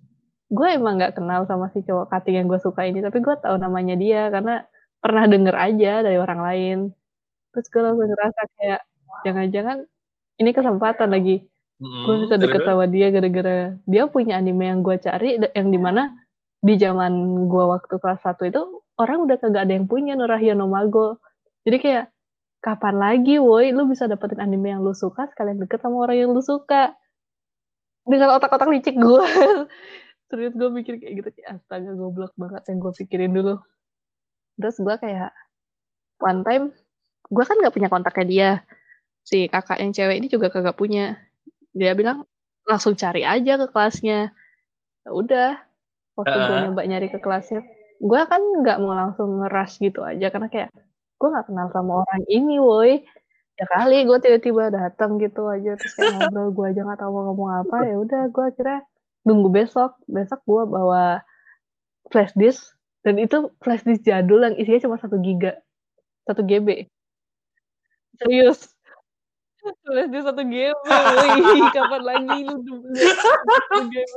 gue emang nggak kenal sama si cowok cutting yang gue suka ini. Tapi gue tahu namanya dia karena pernah denger aja dari orang lain. Terus gue langsung ngerasa kayak jangan-jangan ini kesempatan lagi. Gue bisa deket sama dia gara-gara dia punya anime yang gue cari yang di mana di zaman gue waktu kelas 1 itu orang udah kagak ada yang punya Nurahyono Mago. Jadi kayak kapan lagi woi? Lu bisa dapetin anime yang lu suka sekalian deket sama orang yang lu suka. Dengan otak-otak licik gue serius gue mikir kayak gitu kayak astaga goblok banget yang gue pikirin dulu. Terus gue kayak one time gue kan gak punya kontaknya dia. Si kakak yang cewek ini juga kagak punya. Dia bilang langsung cari aja ke kelasnya. Ya udah waktu gue nyoba nyari ke kelasnya gue kan nggak mau langsung ngeras gitu aja. Karena kayak gue nggak kenal sama orang ini woi. Ya kali gue tiba-tiba datang gitu aja terus kayak ngobrol gue aja nggak tahu mau ngomong apa. Ya udah gue akhirnya nunggu besok. Besok gue bawa flash disk dan itu flash disk jadul yang isinya cuma satu giga satu GB serius. Flash disk satu GB kapan lagi lu satu GB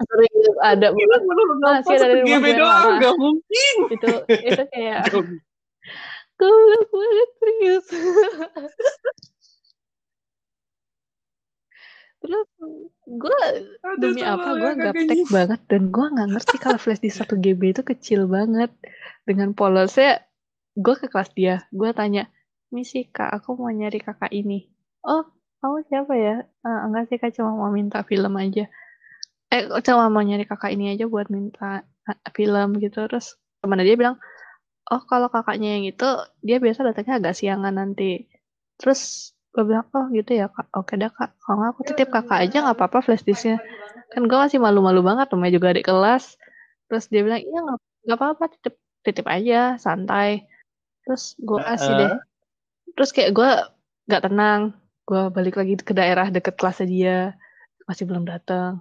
serius ada masih ada gue doang gak mungkin. Itu itu kayak goblok banget serius terus gue demi apa gue gaptek banget dan gue nggak ngerti kalau flash di satu GB itu kecil banget. Dengan polosnya gue ke kelas dia gue tanya misi kak aku mau nyari kakak ini. Oh kamu siapa ya? Uh, enggak sih kak cuma mau minta film aja eh cuma mau nyari kakak ini aja buat minta film gitu. Terus teman dia bilang oh kalau kakaknya yang itu dia biasa datangnya agak siangan nanti. Terus gue bilang oh gitu ya kak. Oke dah kak. Kalau aku titip kakak aja nggak apa-apa flash disknya. Kan gue masih malu-malu banget namanya juga adik kelas. Terus dia bilang iya nggak apa-apa titip titip aja santai. Terus gue kasih deh. Terus kayak gue nggak tenang. Gue balik lagi ke daerah deket kelasnya dia. Masih belum datang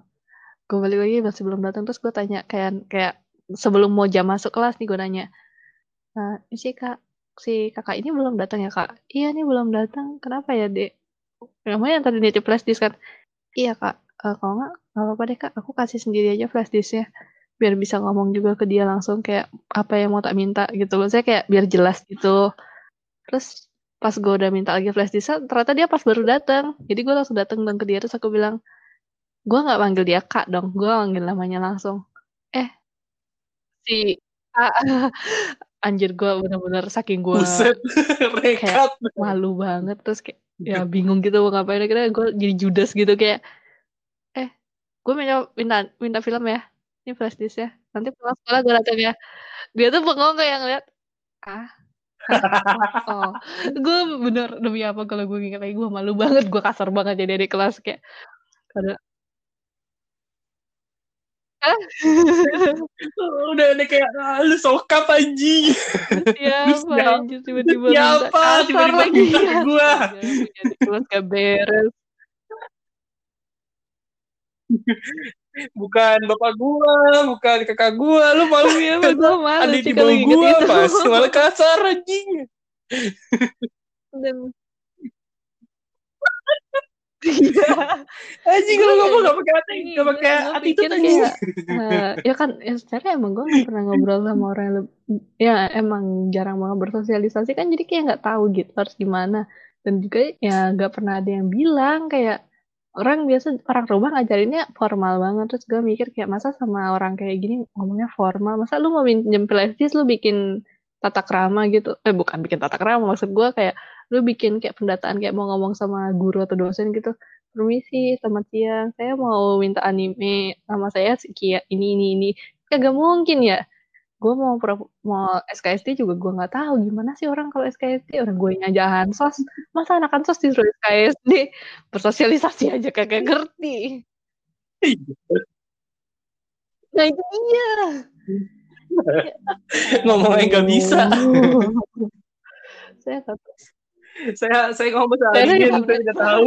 gue balik lagi masih belum datang terus gue tanya kayak kayak sebelum mau jam masuk kelas nih gue nanya nah si kak si kakak ini belum datang ya kak? Iya nih belum datang. Kenapa ya dek? Namanya yang tadi nitip flash disk kan. Iya kak. Uh, kalau nggak nggak apa-apa deh kak. Aku kasih sendiri aja flash disknya biar bisa ngomong juga ke dia langsung kayak apa yang mau tak minta gitu. Loh saya kayak biar jelas gitu. Terus pas gue udah minta lagi flash disk ternyata dia pas baru datang. Jadi gue langsung datang dan ke dia terus aku bilang gue nggak panggil dia kak dong gue panggil namanya langsung. Eh si anjir gue bener-bener saking gue kayak malu banget terus kayak ya bingung gitu mau ngapain. Akhirnya gue jadi judes gitu kayak eh gue minta minta minta film ya ini flash disk ya. Nanti pulang sekolah gue datang ya. Dia tuh bengong kayak ngeliat ah oh, gue bener demi apa kalau gue ingat lagi gue malu banget gue kasar banget jadi di kelas kayak karena udah ada kayak ah, lu sokap anjing. Siapa anjing tiba-tiba siapa? tiba-tiba lagi. minta ke gua. jadi kelas gak beres. Bukan bapak gua bukan kakak gua. Lu malu ya gua malu ada di bawah gua pas malah kasar anjing. dan Anjing kalau ngomong gak pakai hati, gak pakai attitude anjing. Uh, ya kan, ya secara emang gue gak pernah ngobrol sama orang yang lebih, ya emang jarang banget bersosialisasi kan jadi kayak gak tahu gitu harus gimana. Dan juga ya gak pernah ada yang bilang kayak Orang biasa orang rumah ngajarinnya formal banget, terus gue mikir kayak, "Masa sama orang kayak gini ngomongnya formal? Masa lu mau minjem flashdisk lu bikin tata krama gitu?" Eh, bukan bikin tata krama, maksud gue kayak lu bikin kayak pendataan kayak mau ngomong sama guru atau dosen gitu, "Permisi, selamat siang, saya mau minta anime, nama saya sekia ini ini ini." Kagak mungkin ya. Gue mau pura mau SKSD juga gue nggak tahu gimana sih orang kalau SKSD, orang guenya aja Ansos, masa anak Ansos disuruh SKSD? Bersosialisasi aja kagak ngerti. Nah itu dia. Ngomongnya nggak bisa. Saya takut. Saya saya ngomong seharian, saya tidak tahu.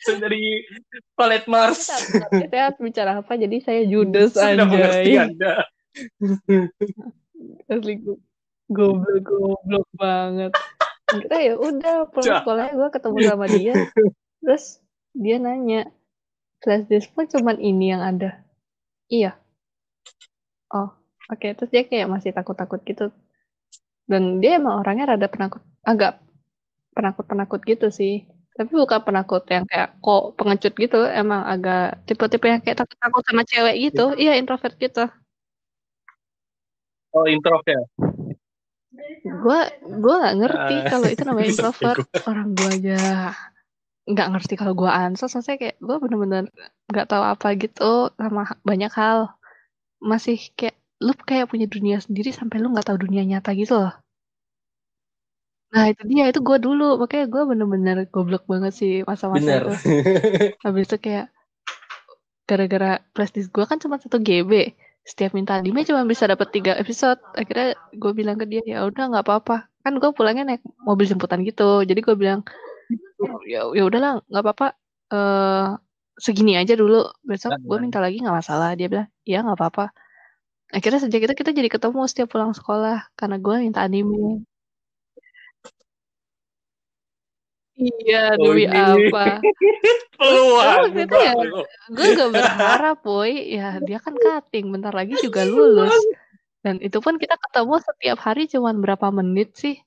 Saya dari Planet Mars. Saya harus bicara apa, jadi saya judes Sudah mengerti. Anda. Asli goblok goblok banget. Akhirnya ya udah pulang sekolahnya gue ketemu sama dia, terus dia nanya, "Flashdisk pun cuman ini yang ada?" "Iya." "Oh, oke." Terus dia kayak masih takut-takut gitu. Dan dia emang orangnya rada penakut, agak penakut-penakut gitu sih. Tapi bukan penakut yang kayak kok pengecut gitu, emang agak tipe-tipe yang kayak takut-takut sama cewek gitu. Iya, introvert gitu. Oh, introvert ya? Gua gua nggak ngerti Ah, kalau itu namanya introvert. Orang gua aja nggak ngerti kalau gua ansos, maksudnya kayak gua bener-bener nggak tahu apa gitu sama banyak hal. Masih kayak lu kayak punya dunia sendiri sampai lu nggak tahu dunia nyata gitu loh. Nah itu dia, itu gua dulu, makanya gua bener-bener goblok banget sih masa-masa Bener. itu. Habis itu kayak gara-gara flashdisk gua kan cuma 1 GB, setiap minta anime cuma bisa dapet 3 episode. Akhirnya gua bilang ke dia, "Ya udah nggak apa-apa." Kan gua pulangnya naik mobil jemputan gitu. Jadi gua bilang, "Ya ya udahlah nggak apa-apa, eee, segini aja dulu, besok Heeh. minta lagi nggak masalah." Dia bilang, "Iya nggak apa-apa." Akhirnya sejak itu kita jadi ketemu setiap pulang sekolah, karena gua minta anime. Iya, Oh demi apa. Peluang itu ya gue nggak berharap woy, ya dia kan cutting, bentar lagi juga lulus. Dan itu pun kita ketemu setiap hari cuman berapa menit sih,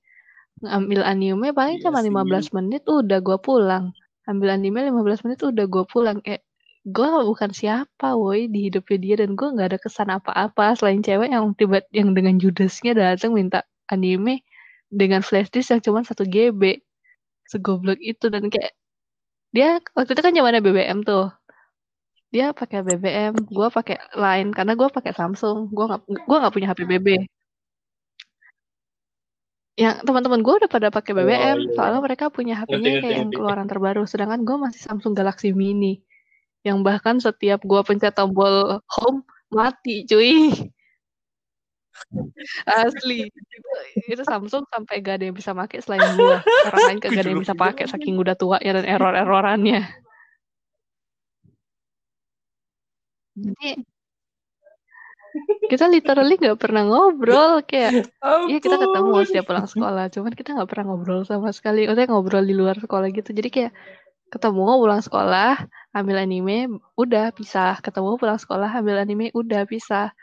ngambil anime paling Iya cuma sih. 15 menit udah gua pulang. Ambil anime 15 menit udah gua pulang, kayak gua bukan siapa woy di hidupnya dia dan gua nggak ada kesan apa-apa selain cewek yang tiba yang dengan judesnya datang minta anime dengan flashdisk yang cuma 1 GB. Segoblok itu dan kayak dia waktu itu kan zamannya BBM tuh. Dia pakai BBM, gua pakai Line karena gua pakai Samsung, gua nggak gua nggak punya HP BB. Yang teman-teman gua udah pada pakai Oh, BBM, iya. soalnya mereka punya HP-nya kayak yang keluaran terbaru, sedangkan gua masih Samsung Galaxy Mini. Yang bahkan setiap gua pencet tombol home, mati cuy. Asli, itu itu Samsung sampai gak ada yang bisa make selain gua. Orang lain kagak ada yang bisa pakai saking udah tuanya dan error-errorannya. Jadi kita literally nggak pernah ngobrol, kayak iya kita ketemu setiap pulang sekolah, cuman kita nggak pernah ngobrol sama sekali, maksudnya ngobrol di luar sekolah gitu. Jadi kayak ketemu pulang sekolah, ambil anime, udah pisah, ketemu pulang sekolah, ambil anime, udah pisah.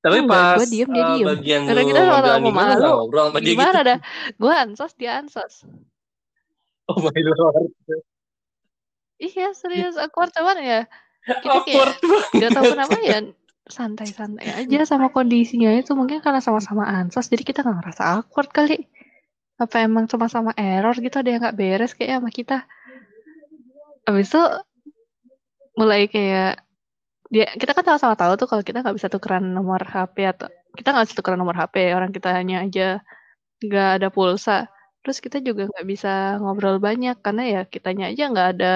Tapi Enggak, pas, gua diem, dia eee, diem. bagian Karena kita anime lu nggak malu, sama gitu? gimana dah, gua ansos, dia ansos. Oh my lord. Iya serius awkward, cuman ya kita Awkward kayak nggak tahu kenapa ya santai-santai aja sama kondisinya itu, mungkin karena sama-sama ansos jadi kita nggak ngerasa awkward kali. Apa emang sama-sama error gitu, ada yang nggak beres kayaknya sama kita. Habis itu mulai kayak dia kita kan sama-sama tahu tuh kalau kita nggak bisa tukeran nomor HP atau kita nggak bisa tukeran nomor HP, orang kitanya aja nggak ada pulsa. Terus kita juga nggak bisa ngobrol banyak karena ya kitanya aja nggak ada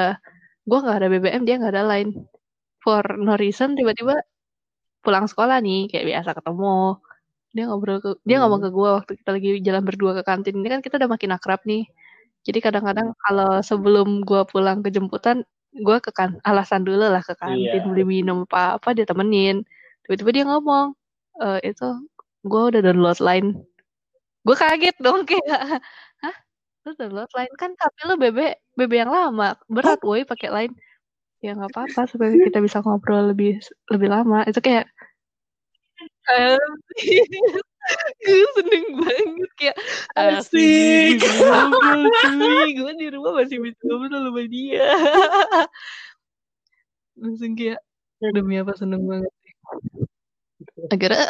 gua nggak ada BBM, dia nggak ada Line. For no reason tiba-tiba pulang sekolah nih, kayak biasa ketemu, dia ngobrol ke dia ngomong Hmm. ke gua waktu kita lagi jalan berdua ke kantin, ini kan kita udah makin akrab nih. Jadi kadang-kadang kalau sebelum gua pulang ke jemputan, gua ke kan alasan dulu lah ke kantin Iya. beli minum apa-apa, dia temenin. Tiba-tiba dia ngomong, eee, itu, "Gua udah download Line." Gua kaget dong kayak, "Hah? Lu download Line? Kan HP lu BB BB yang lama, berat woy pakai Line." "Ya nggak apa-apa supaya kita bisa ngobrol lebih lebih lama." Itu kayak gue seneng banget kayak Asik. ngobrol cuy. Gue di rumah masih bisa ngobrol sama dia. Langsung kayak demi apa seneng banget akhirnya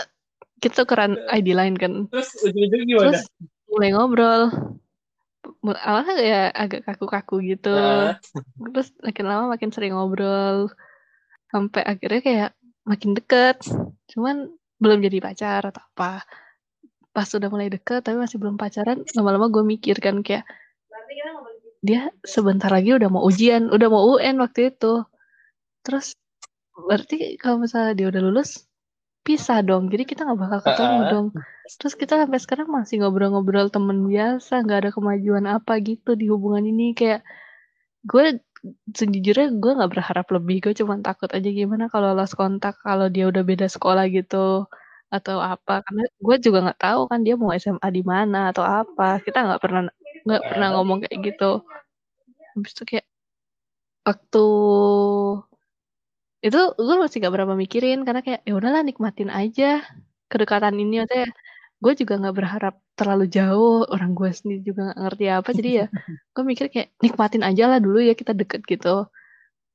kita tukeran ID lain kan. Terus ujung-ujung gimana? terus mulai ngobrol. Awalnya ya agak kaku-kaku gitu. Nah, terus makin lama makin sering ngobrol. Sampai akhirnya kayak makin deket. Cuman belum jadi pacar atau apa pas udah mulai deket tapi masih belum pacaran lama-lama gue mikir kan kayak dia sebentar lagi udah mau ujian udah mau UN waktu itu. Terus berarti kalau misalnya dia udah lulus pisah dong. Jadi kita nggak bakal ketemu Ah. dong. Terus kita sampai sekarang masih ngobrol-ngobrol temen biasa nggak ada kemajuan apa gitu di hubungan ini. Kayak gue sejujurnya gue nggak berharap lebih. Gue cuma takut aja gimana kalau lost kontak kalau dia udah beda sekolah gitu atau apa karena gue juga nggak tahu kan dia mau SMA di mana atau apa. Kita nggak pernah nggak pernah ngomong kayak gitu. Habis itu kayak waktu itu gue masih gak berapa mikirin karena kayak ya udahlah nikmatin aja kedekatan ini. Maksudnya gue juga nggak berharap terlalu jauh orang gue sendiri juga nggak ngerti apa jadi ya gue mikir kayak nikmatin aja lah dulu ya kita deket gitu.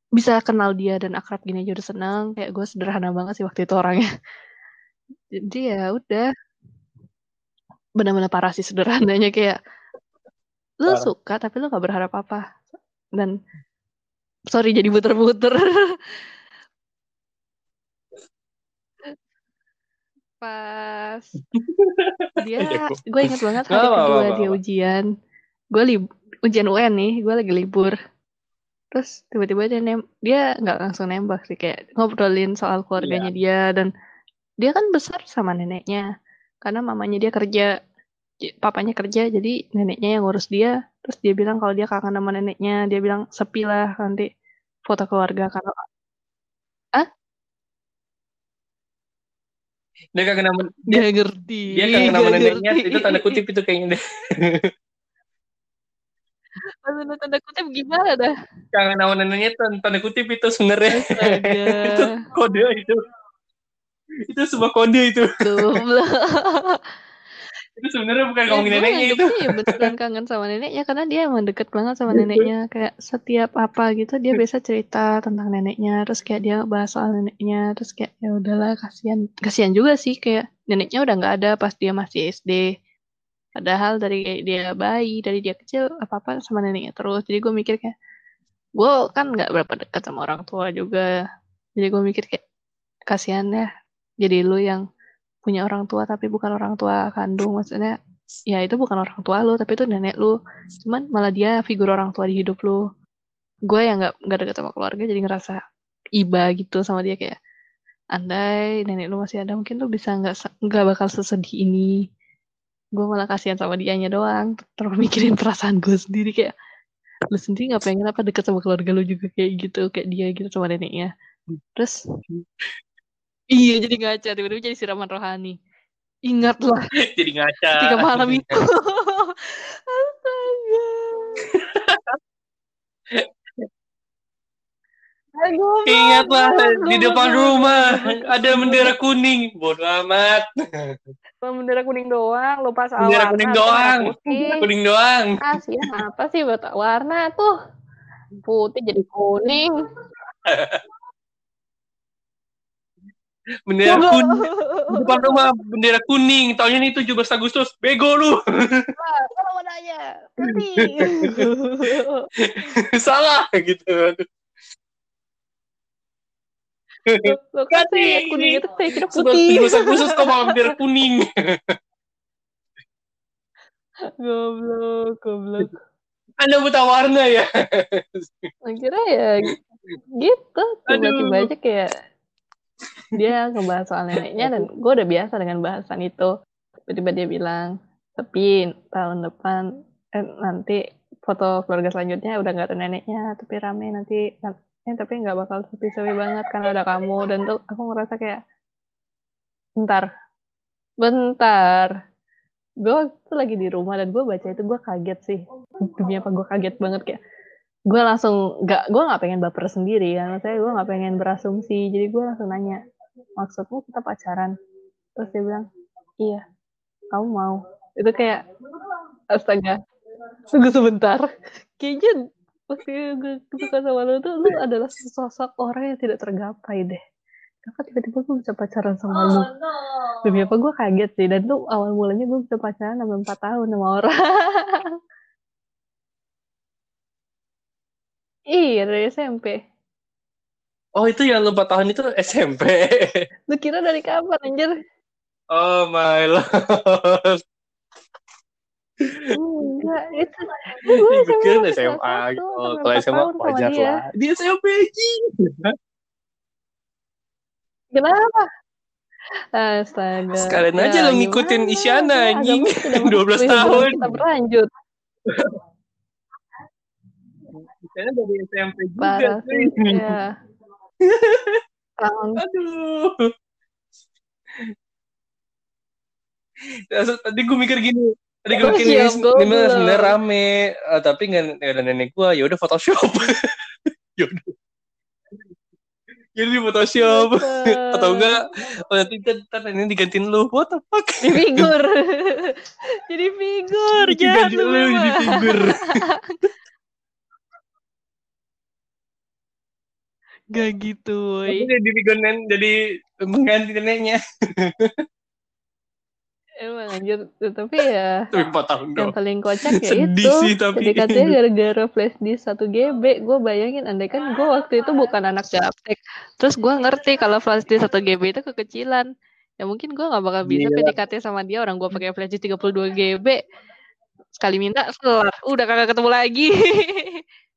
Bisa kenal dia dan akrab gini aja udah seneng kayak gue sederhana banget sih waktu itu orangnya jadi ya udah benar-benar parah sih sederhananya kayak lu Parah. suka tapi lu gak berharap apa dan sorry jadi muter-muter pas dia Ya, kok. gue inget banget Nggak hari apa-apa, kedua nggak dia apa-apa. ujian gue lib ujian UN nih gue lagi libur terus tiba-tiba dia nem dia nggak langsung nembak sih kayak ngobrolin soal keluarganya dia dan dia kan besar sama neneknya karena mamanya dia kerja papanya kerja jadi neneknya yang ngurus dia terus dia bilang kalau dia kangen sama neneknya dia bilang sepi lah nanti foto keluarga kalau Dia kangen sama dia, gak ngerti dia kangen sama neneknya ngerti. itu tanda kutip itu kayaknya deh. tanda tanda kutip gimana dah Kangen sama neneknya itu tanda kutip itu sebenarnya. itu kode itu. Itu sebuah kode itu. Itu sebenarnya bukan Ya, ngomongin neneknya itu. ya beneran kangen sama neneknya karena dia emang deket banget sama neneknya. Kayak setiap apa gitu dia biasa cerita tentang neneknya. Terus kayak dia bahas soal neneknya. Terus kayak ya udahlah kasihan. Kasihan juga sih kayak neneknya udah nggak ada pas dia masih SD padahal dari dia bayi dari dia kecil apa apa sama neneknya terus. Jadi gue mikir kayak gue kan nggak berapa dekat sama orang tua juga. Jadi gue mikir kayak kasihan ya jadi lu yang punya orang tua tapi bukan orang tua kandung maksudnya ya itu bukan orang tua lu tapi itu nenek lu. Cuman malah dia figur orang tua di hidup lu. Gue yang nggak nggak deket sama keluarga jadi ngerasa iba gitu sama dia kayak andai nenek lu masih ada mungkin lu bisa nggak nggak bakal sesedih ini. Gue malah kasihan sama dianya doang terus mikirin perasaan gue sendiri kayak lu sendiri nggak pengen apa deket sama keluarga lu juga kayak gitu kayak dia gitu sama neneknya. Terus iya jadi ngaca tiba-tiba jadi siraman rohani ingatlah Jadi ngaca. ketika malam itu astaga Aduh, Ingatlah di depan rumah ada bendera kuning. Bodoh amat. Bendera kuning doang, lupa soal Bendera warna, kuning merah doang. putih. Bendera kuning doang. Ah, siang apa sih buat warna tuh? Putih jadi kuning. Bendera kuning. Depan rumah bendera kuning. Tahun ini 17 Agustus. Bego lu. Ah, Kalau mau nanya, putih. Salah gitu. Loh, kan kuning itu saya kira 17 putih. Agustus kok malah bendera kuning. Goblok, goblok. Anda buta warna ya. Akhirnya ya gitu, tiba-tiba aja kayak dia ngebahas soal neneknya dan gue udah biasa dengan bahasan itu. Tiba-tiba dia bilang, tapi tahun depan eh, nanti foto keluarga selanjutnya udah nggak ada neneknya, tapi rame nanti eh tapi nggak bakal sepi-sepi banget karena ada kamu dan tuh aku ngerasa kayak bentar, bentar. Gue tuh lagi di rumah dan gue baca itu gue kaget sih. Demi apa gue kaget banget kayak gue langsung nggak gue nggak pengen baper sendiri kan saya gue nggak pengen berasumsi jadi gue langsung nanya maksudmu kita pacaran. Terus dia bilang iya kamu mau. Itu kayak astaga tunggu sebentar. Kayaknya waktu gue suka sama lu tuh lu adalah sosok orang yang tidak tergapai deh. Kenapa tiba-tiba gue bisa pacaran sama lu? Demi apa gue kaget sih? Dan tuh awal mulanya gue bisa pacaran sampai empat tahun sama orang. Iya dari SMP Oh itu yang lu 4 tahun itu SMP. lu kira dari kapan anjir Oh my lord. enggak itu Gue kira SMA gitu. Kalau SMA wajar dia. lah. Di SMP kenapa astaga Sekalian Ya, aja lo ngikutin gimana? Isyana anjing. agama tidak merestui 12 hubungan tahun. kita berlanjut Isyana dari SMP juga. parah ya Tangan Aduh. Terus Tadi gue mikir gini. Tadi gue mikir siap, ini, sebenarnya rame, Eh, tapi nggak ada nenek gue. Ya udah Photoshop. ya udah. Jadi di Photoshop atau enggak oh, nanti ntar, ini digantiin lu. What the fuck? di figur jadi figur lu jadi figur. gak gitu Tapi woy. jadi figur nen, jadi mengganti neneknya. emang anjir tapi ya Tapi 4 tahun yang paling kocak ya Sedih itu sih, tapi. jadi katanya gara-gara flash disk 1 GB gue bayangin andai kan gue waktu itu bukan anak gaptek terus gue ngerti kalau flash disk 1 GB itu kekecilan ya mungkin gue nggak bakal bisa Gila. PDKT sama dia orang gue pakai flash disk 32 GB sekali minta setelah udah kagak ketemu lagi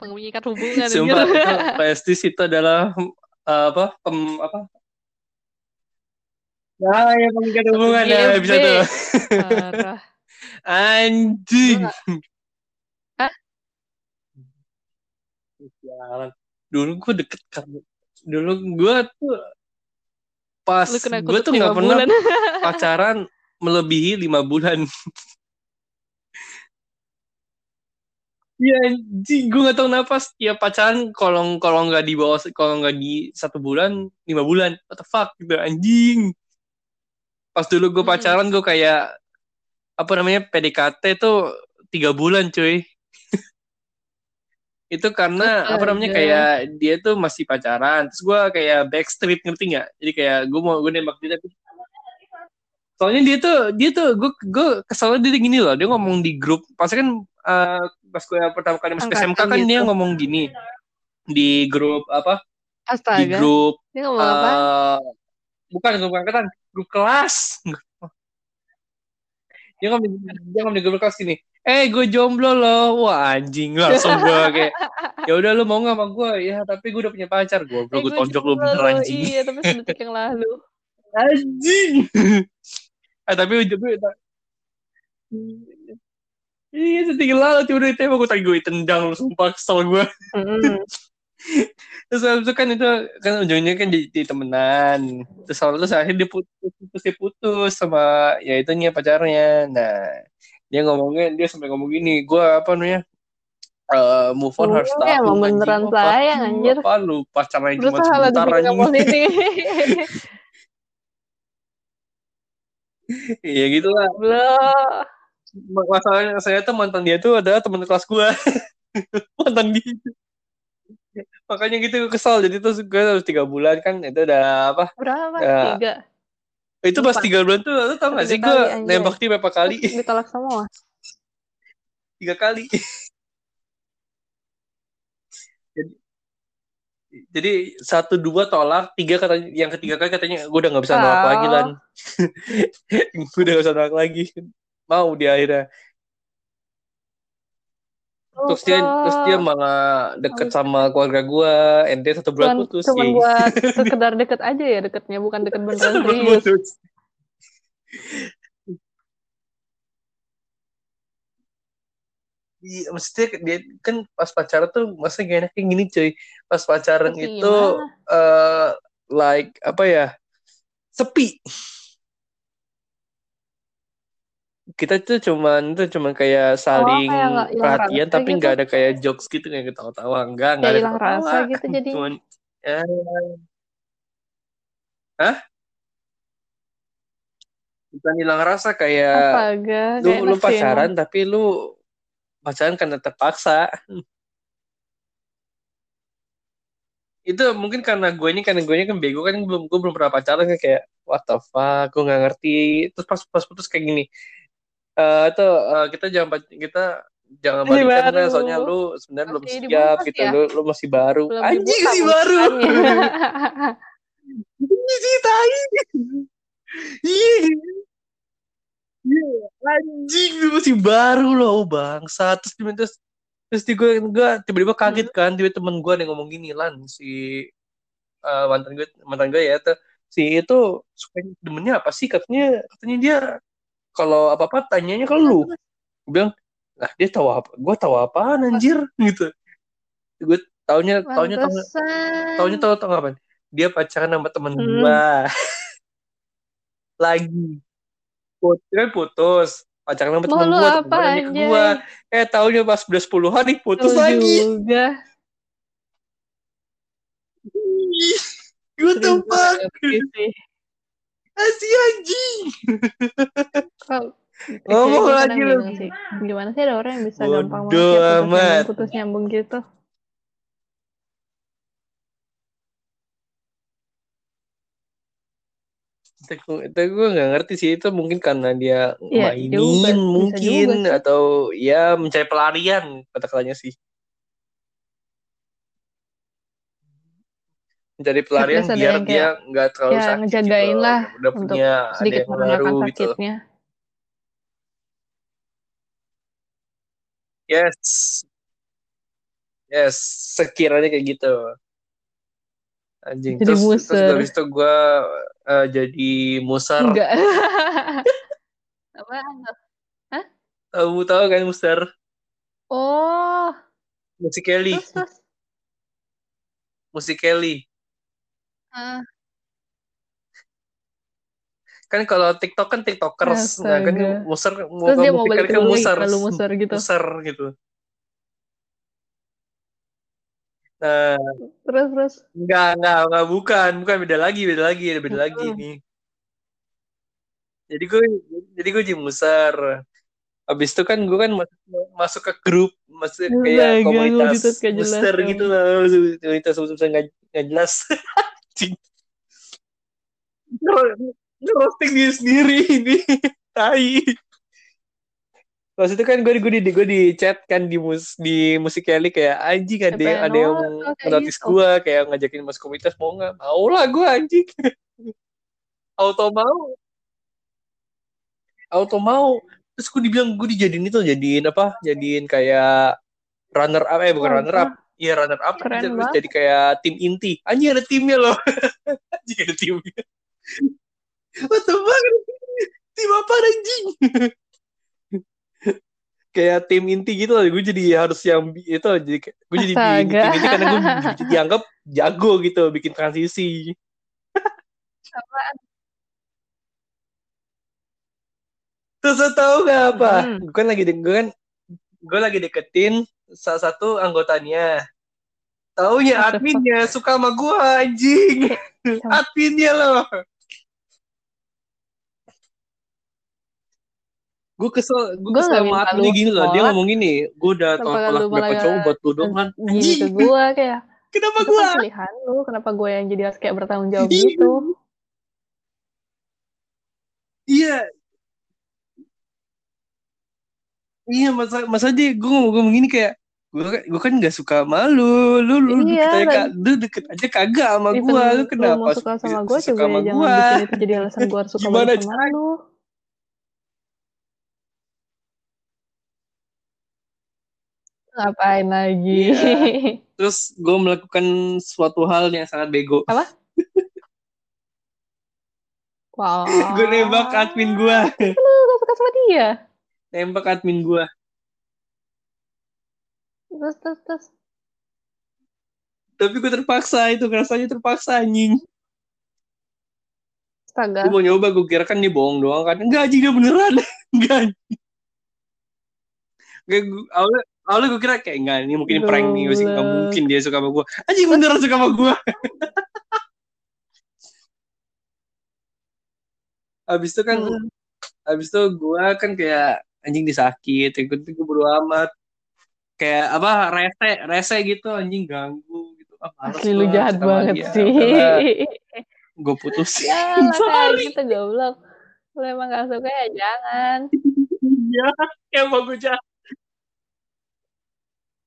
mengikat hubungan Sumpah anjir. itu PSDIS itu adalah eh, apa pem, apa Nah, ya pengikat hubungan ya bisa tuh. Anjing. Hah? Sialan. Dulu gue deket karena dulu gue tuh pas gue tuh nggak pernah pacaran melebihi lima bulan. Iya anjing, gue gak tau kenapa setiap pacaran kalau kalau nggak di bawah kalau nggak di satu bulan lima bulan, what the fuck gitu anjing. Pas dulu gue Hmm. pacaran gue kayak apa namanya PDKT tuh tiga bulan cuy. itu karena apa namanya kayak dia tuh masih pacaran, terus gue kayak backstreet ngerti nggak? Jadi kayak gue mau gue nembak dia tapi soalnya dia tuh dia tuh gue gue kesalnya dia gini loh dia ngomong di grup pasti kan eh, pas gue pertama kali masuk SMK kan dia gitu. ngomong gini di grup apa di Astaga. grup Dia ngomong apa? eh bukan grup angkatan grup kelas dia ngomong dia ngomong di grup kelas gini eh gue jomblo loh wah anjing langsung gue kayak ya udah lu mau nggak sama gue ya tapi gue udah punya pacar gue Eh, gue tonjok lu bener anjing Iya, tapi sedetik yang lalu. anjing ah tapi ujungnya iya setinggi lalu tiba tiba tembak gue tadi gue tendang lu sumpah kesel gue Mm-mm. terus habis itu kan itu kan ujungnya kan jadi, jadi temenan terus soalnya terus akhirnya dia putus putus dia putus sama ya itunya pacarnya nah dia ngomongnya dia sampai ngomong gini gue apa namanya eh move on harus tahu emang beneran sayang, anjir. apa lu pacarnya cuma sebentar anjing positif. ya gitu lah Belum. Masalahnya saya tuh mantan dia tuh adalah teman kelas gue mantan dia. Makanya gitu kesal jadi tuh gue harus tiga bulan kan itu udah apa? Berapa? Ya. Tiga. itu pas tiga bulan tuh lu tau gak sih? Gue nembak dia berapa kali? Terus ditolak semua. tiga kali. Jadi jadi satu dua tolak tiga katanya yang ketiga kali katanya gue udah nggak bisa nolak lagi lan. Gue udah gak bisa nolak lagi mau dia akhirnya terus dia terus dia malah deket sama keluarga gue ente satu bulan cuman, putus cuman sih buat sekedar deket aja ya deketnya bukan deket beneran serius Iya, maksudnya dia kan pas pacaran tuh masa gak enak kayak gini cuy. Pas pacaran Seperti itu eh like apa ya? Sepi. Kita tuh cuman tuh cuman kayak saling Oh, kayak nggak hilang perhatian tapi gitu. nggak ada kayak jokes gitu kayak ketawa-tawa enggak enggak Kayak ada hilang ketawa rasa gitu jadinya. cuman ya Hah? Bukan hilang rasa kayak Astaga, lu gak lu pacaran emang. tapi lu pacaran karena terpaksa. Itu mungkin karena gue ini karena gue ini kan bego kan belum gue belum pernah pacaran kan kayak what the fuck gue nggak ngerti terus pas pas putus kayak gini eh itu eh, kita jangan kita jangan Masih balikan baru. nggak soalnya lu sebenarnya belum siap gitu. ya? lu lu masih baru. Belum anjing masih baru. Ini sih tai iya anjing lu masih baru loh oh, bangsa terus terus terus di gue gue tiba-tiba kaget kan tiba temen gue yang ngomong gini lan si eh, mantan gue mantan gue ya tuh. Si itu suka demennya apa sih? Katanya katanya dia kalau apa apa tanyanya ke lu. Gue bilang lah dia tahu apa gue tahu apaan anjir? Gitu. Gue taunya taunya tau Pantesan. taunya tahu tahu apa dia pacaran sama temen Hmm. gue lagi. Putus kan putus. Pacaran sama temen gue apa temen ke gue eh taunya pas udah 10 hari putus Lu lagi. juga. gue tuh asih anjing Kok Ngomong lagi lu. sih. Gimana sih ada orang yang bisa gampang banget ya putus nyambung, putus nyambung gitu. itu itu gue nggak ngerti sih itu mungkin karena dia Iya, mainin juga. Mungkin juga atau ya mencari pelarian kata katanya sih mencari pelarian Terus ada biar dia nggak terlalu ya, sakit ngejagain gitu. lah udah untuk punya ada sedikit yang baru gitu sakitnya. yes yes sekiranya kayak gitu anjing Jadi terus terus muser. habis itu gue eh, jadi musar Enggak. Apa? tahu tahu kan musar Oh, musik Kelly terus terus. musik Kelly Kan kalau TikTok kan TikTokers, nah kan Astaga. muser terus dia mau balik kan muser, lalu muser gitu. muser gitu. Nah, Terus terus. enggak, enggak, enggak, bukan, bukan beda lagi, beda lagi, beda lagi Hmm. nih. Jadi gue, jadi gue jadi muser. Habis itu kan gue kan masuk, masuk ke grup, masuk Astaga, kayak lu komunitas gitu, muster gitu lah, komunitas muster nggak jelas. Anjing. Nge- Ngerosting diri sendiri ini, tai. Pas itu kan gue di gue di gue di chat kan di mus di musik Kelly kayak anjing ada yang ada yang notice gitu? gue kayak ngajakin masuk komunitas mau nggak? Mau lah gue anjing. Auto mau. Auto mau. Terus gue dibilang gue dijadiin itu jadiin apa? Jadiin kayak runner up. Eh bukan Wah, runner up iya runner up Keren terus banget. jadi kayak tim inti. Anjing ada timnya loh. Anjing ada timnya. What the fuck? Tim apa anjing? Kayak tim inti gitu loh. Gue jadi harus yang itu jadi gue jadi di Astaga. tim inti karena gue di- dianggap jago gitu bikin transisi. Terus lo tau gak apa? Hmm. gue kan lagi de- gue kan gue lagi deketin salah satu anggotanya. Taunya adminnya suka sama gue anjing. Adminnya loh. Gue kesel gue Gua kesel sama adminnya gini loh. Dia ngomong gini gue udah tolak tolak berapa cowok buat lu doang kan? anjing. gue kayak kenapa gue kan pilihan lu? Kenapa gue yang jadi harus kayak bertanggung jawab gitu? Iya. Iya masa masa dia gue ngomong ngomong gini kayak gue gue kan nggak suka malu. Lu lu Iya, deket aja dan- ka- lu deket aja kagak sama Even gue lu lu kenapa mau suka sama gue suka juga sama ya jangan gue bikin itu jadi alasan gue harus suka Gimana sama lu. Ngapain lagi? Iya. terus gue melakukan suatu hal yang sangat bego. Apa? wow gue nembak admin gue lu gak suka sama dia. Nembak admin gue terus terus terus tapi gue terpaksa itu rasanya terpaksa anjing astaga gue mau nyoba gue kira kan dia bohong doang kan enggak anjing dia beneran enggak. Enggak, gue, awalnya, awalnya gue kira kayak enggak ini mungkin prank nih masih enggak Goblok. mungkin dia suka sama gue anjing beneran suka sama gue Abis itu kan, Hmm. abis itu gue kan kayak anjing disakit, ikut gue bodo amat. Kayak apa rese, rese gitu anjing ganggu gitu. Ah, Asli lu jahat banget dia. sih. Gue putusin. Jangan lah kayak Sorry. gitu goblok. Lu emang gak suka ya jangan. Iya, emang gue jahat.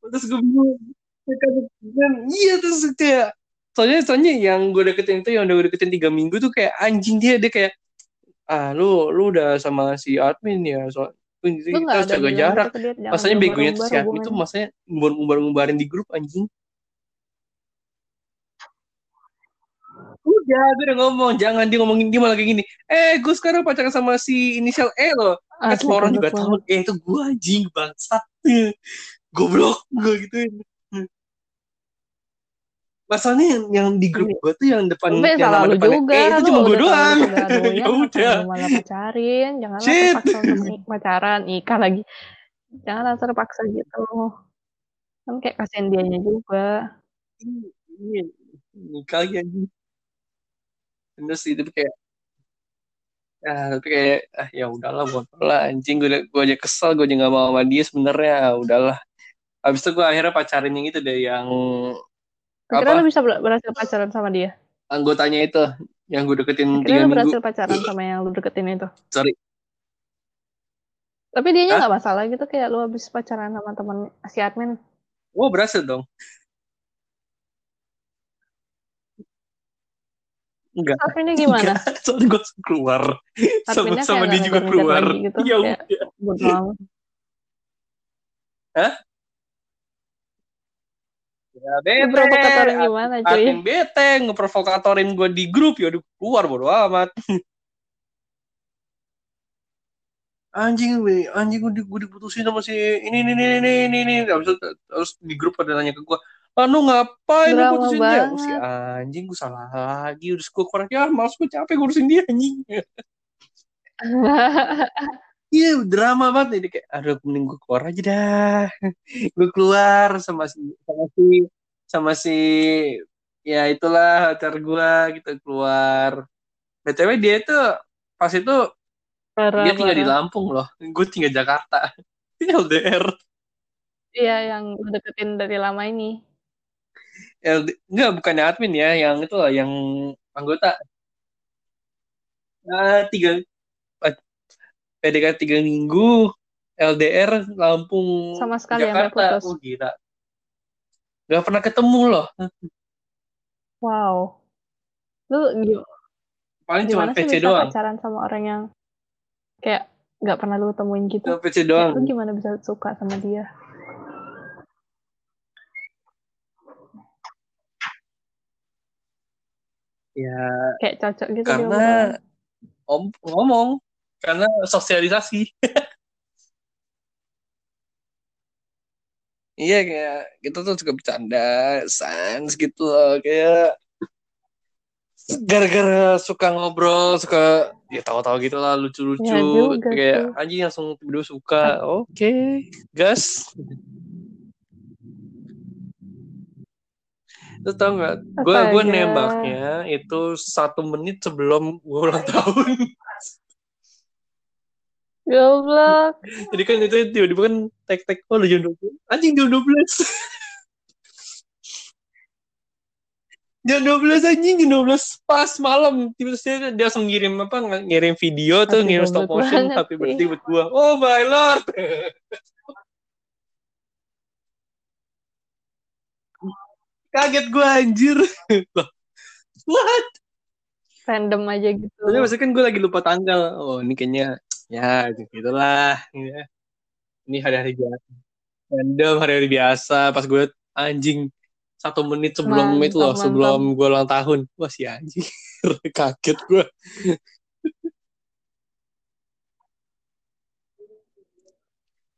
Terus gue bingung. Dan iya terus kayak soalnya soalnya yang gue deketin itu yang udah gue deketin tiga minggu tuh kayak anjing dia dia kayak ah lu lu udah sama si admin ya so Gak harus jaga jarak. gitu masanya begonya tuh umbar-umbar si admin tuh hubungannya. masanya ngumbar ngumbar ngumbarin di grup anjing. Udah gue udah ngomong. Jangan dia ngomongin dia malah kayak gini. Eh gue sekarang pacaran sama si inisial E loh. Kan semua orang juga tahu. Eh itu gue anjing bangsat. Goblok gue gituin masalahnya yang, yang di grup gue tuh yang depan Tapi yang nama lu depannya. juga, E itu cuma gue doang. ya ngapain udah. malah pacarin, Shit. terpaksa pacaran, nikah lagi. Janganlah terpaksa gitu. Kan kayak kasihan dianya juga. Iya, nikah lagi anjing. Bener sih tapi kayak ah tapi kayak ah ya udahlah buat lah anjing. Gue gue aja kesel gue aja nggak mau sama dia sebenarnya. Ah, udahlah. Habis itu gue akhirnya pacarin yang itu deh yang Akhirnya Apa? lu bisa ber- berhasil pacaran sama dia. anggotanya itu yang gue deketin Akhirnya tiga lu minggu berhasil pacaran sama yang lu deketin itu. sorry Tapi dia Hah? nggak masalah gitu kayak lu habis pacaran sama temen si admin. wah berhasil dong enggak Adminnya gimana? enggak soalnya gue keluar sama Adminnya sama kayak dia juga keluar gitu, ya udah Bodo amat. Ya Lu bete. Provokatorin gimana cuy? bete ngeprovokatorin gue di grup ya udah keluar bodo amat. Anjing gue anjing gue, di- gue diputusin sama si ini ini ini ini ini ini. Terus di grup pada nanya ke gue ah lu ngapain lu Drama putusin dia? Banget. si anjing gue salah lagi. Udah gue kurang ya males gue capek ngurusin dia anjing iya drama banget. Dia kayak aduh mending gue keluar aja dah. Gue keluar sama si sama si sama si ya itulah pacar gue gitu keluar. Btw dia itu pas itu Parah, dia tinggal di. Lampung loh. Gue tinggal Jakarta. LDR Iya, yang deketin dari lama ini. LD enggak bukannya admin ya yang itu lah yang anggota. Nah, tiga PDKT tiga minggu LDR Lampung Sama sekali Jakarta putus. oh gila nggak pernah ketemu loh Wow. Lu paling cuma PC bisa doang pacaran sama orang yang kayak nggak pernah lu temuin gitu? cuma PC doang lu gimana bisa suka sama dia? ya Kayak cocok gitu karena om ngomong karena sosialisasi iya kayak kita tuh suka bercanda sans gitu loh kayak gara-gara suka ngobrol suka ya tahu-tahu gitu lah lucu-lucu Ya juga kayak anjing langsung tiba suka oke gas Lu tau gak? Gue gue nembaknya itu satu menit sebelum gue ulang tahun. Goblok. Jadi kan itu tiba-tiba kan tek-tek, oh lu jam 12. Anjing jam 12. jam 12 anjing, jam 12 pas malam. Tiba-tiba dia, dia langsung ngirim apa, ngirim video tuh, Asli ngirim stop motion, sih. birthday buat gue. Oh my lord. Kaget gue anjir. What? Random aja gitu. Tapi maksudnya kan gue lagi lupa tanggal. Oh ini kayaknya ya gitulah. Ya. Ini hari-hari biasa. Random hari-hari biasa. Pas gue anjing satu menit sebelum Mantap, itu loh, mantap. sebelum gue ulang tahun. Wah si anjing. Kaget gue.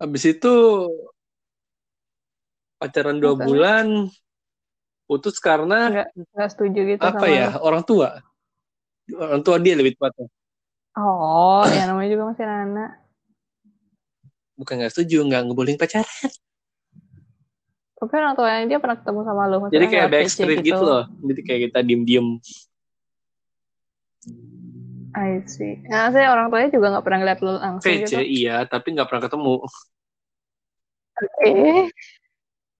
Habis itu pacaran dua Maksudnya? bulan putus karena Nggak, nggak setuju gitu apa sama ya orang tua orang tua dia lebih tepatnya Oh, ya namanya juga masih anak. bukan nggak setuju nggak ngebolehin pacaran Tapi orang tuanya dia pernah ketemu sama lu. maksudnya jadi kayak PC backstreet gitu. loh jadi kayak kita diem diem I see. Nah, saya orang tuanya juga nggak pernah ngeliat lo langsung VC gitu. iya, tapi nggak pernah ketemu. Oke.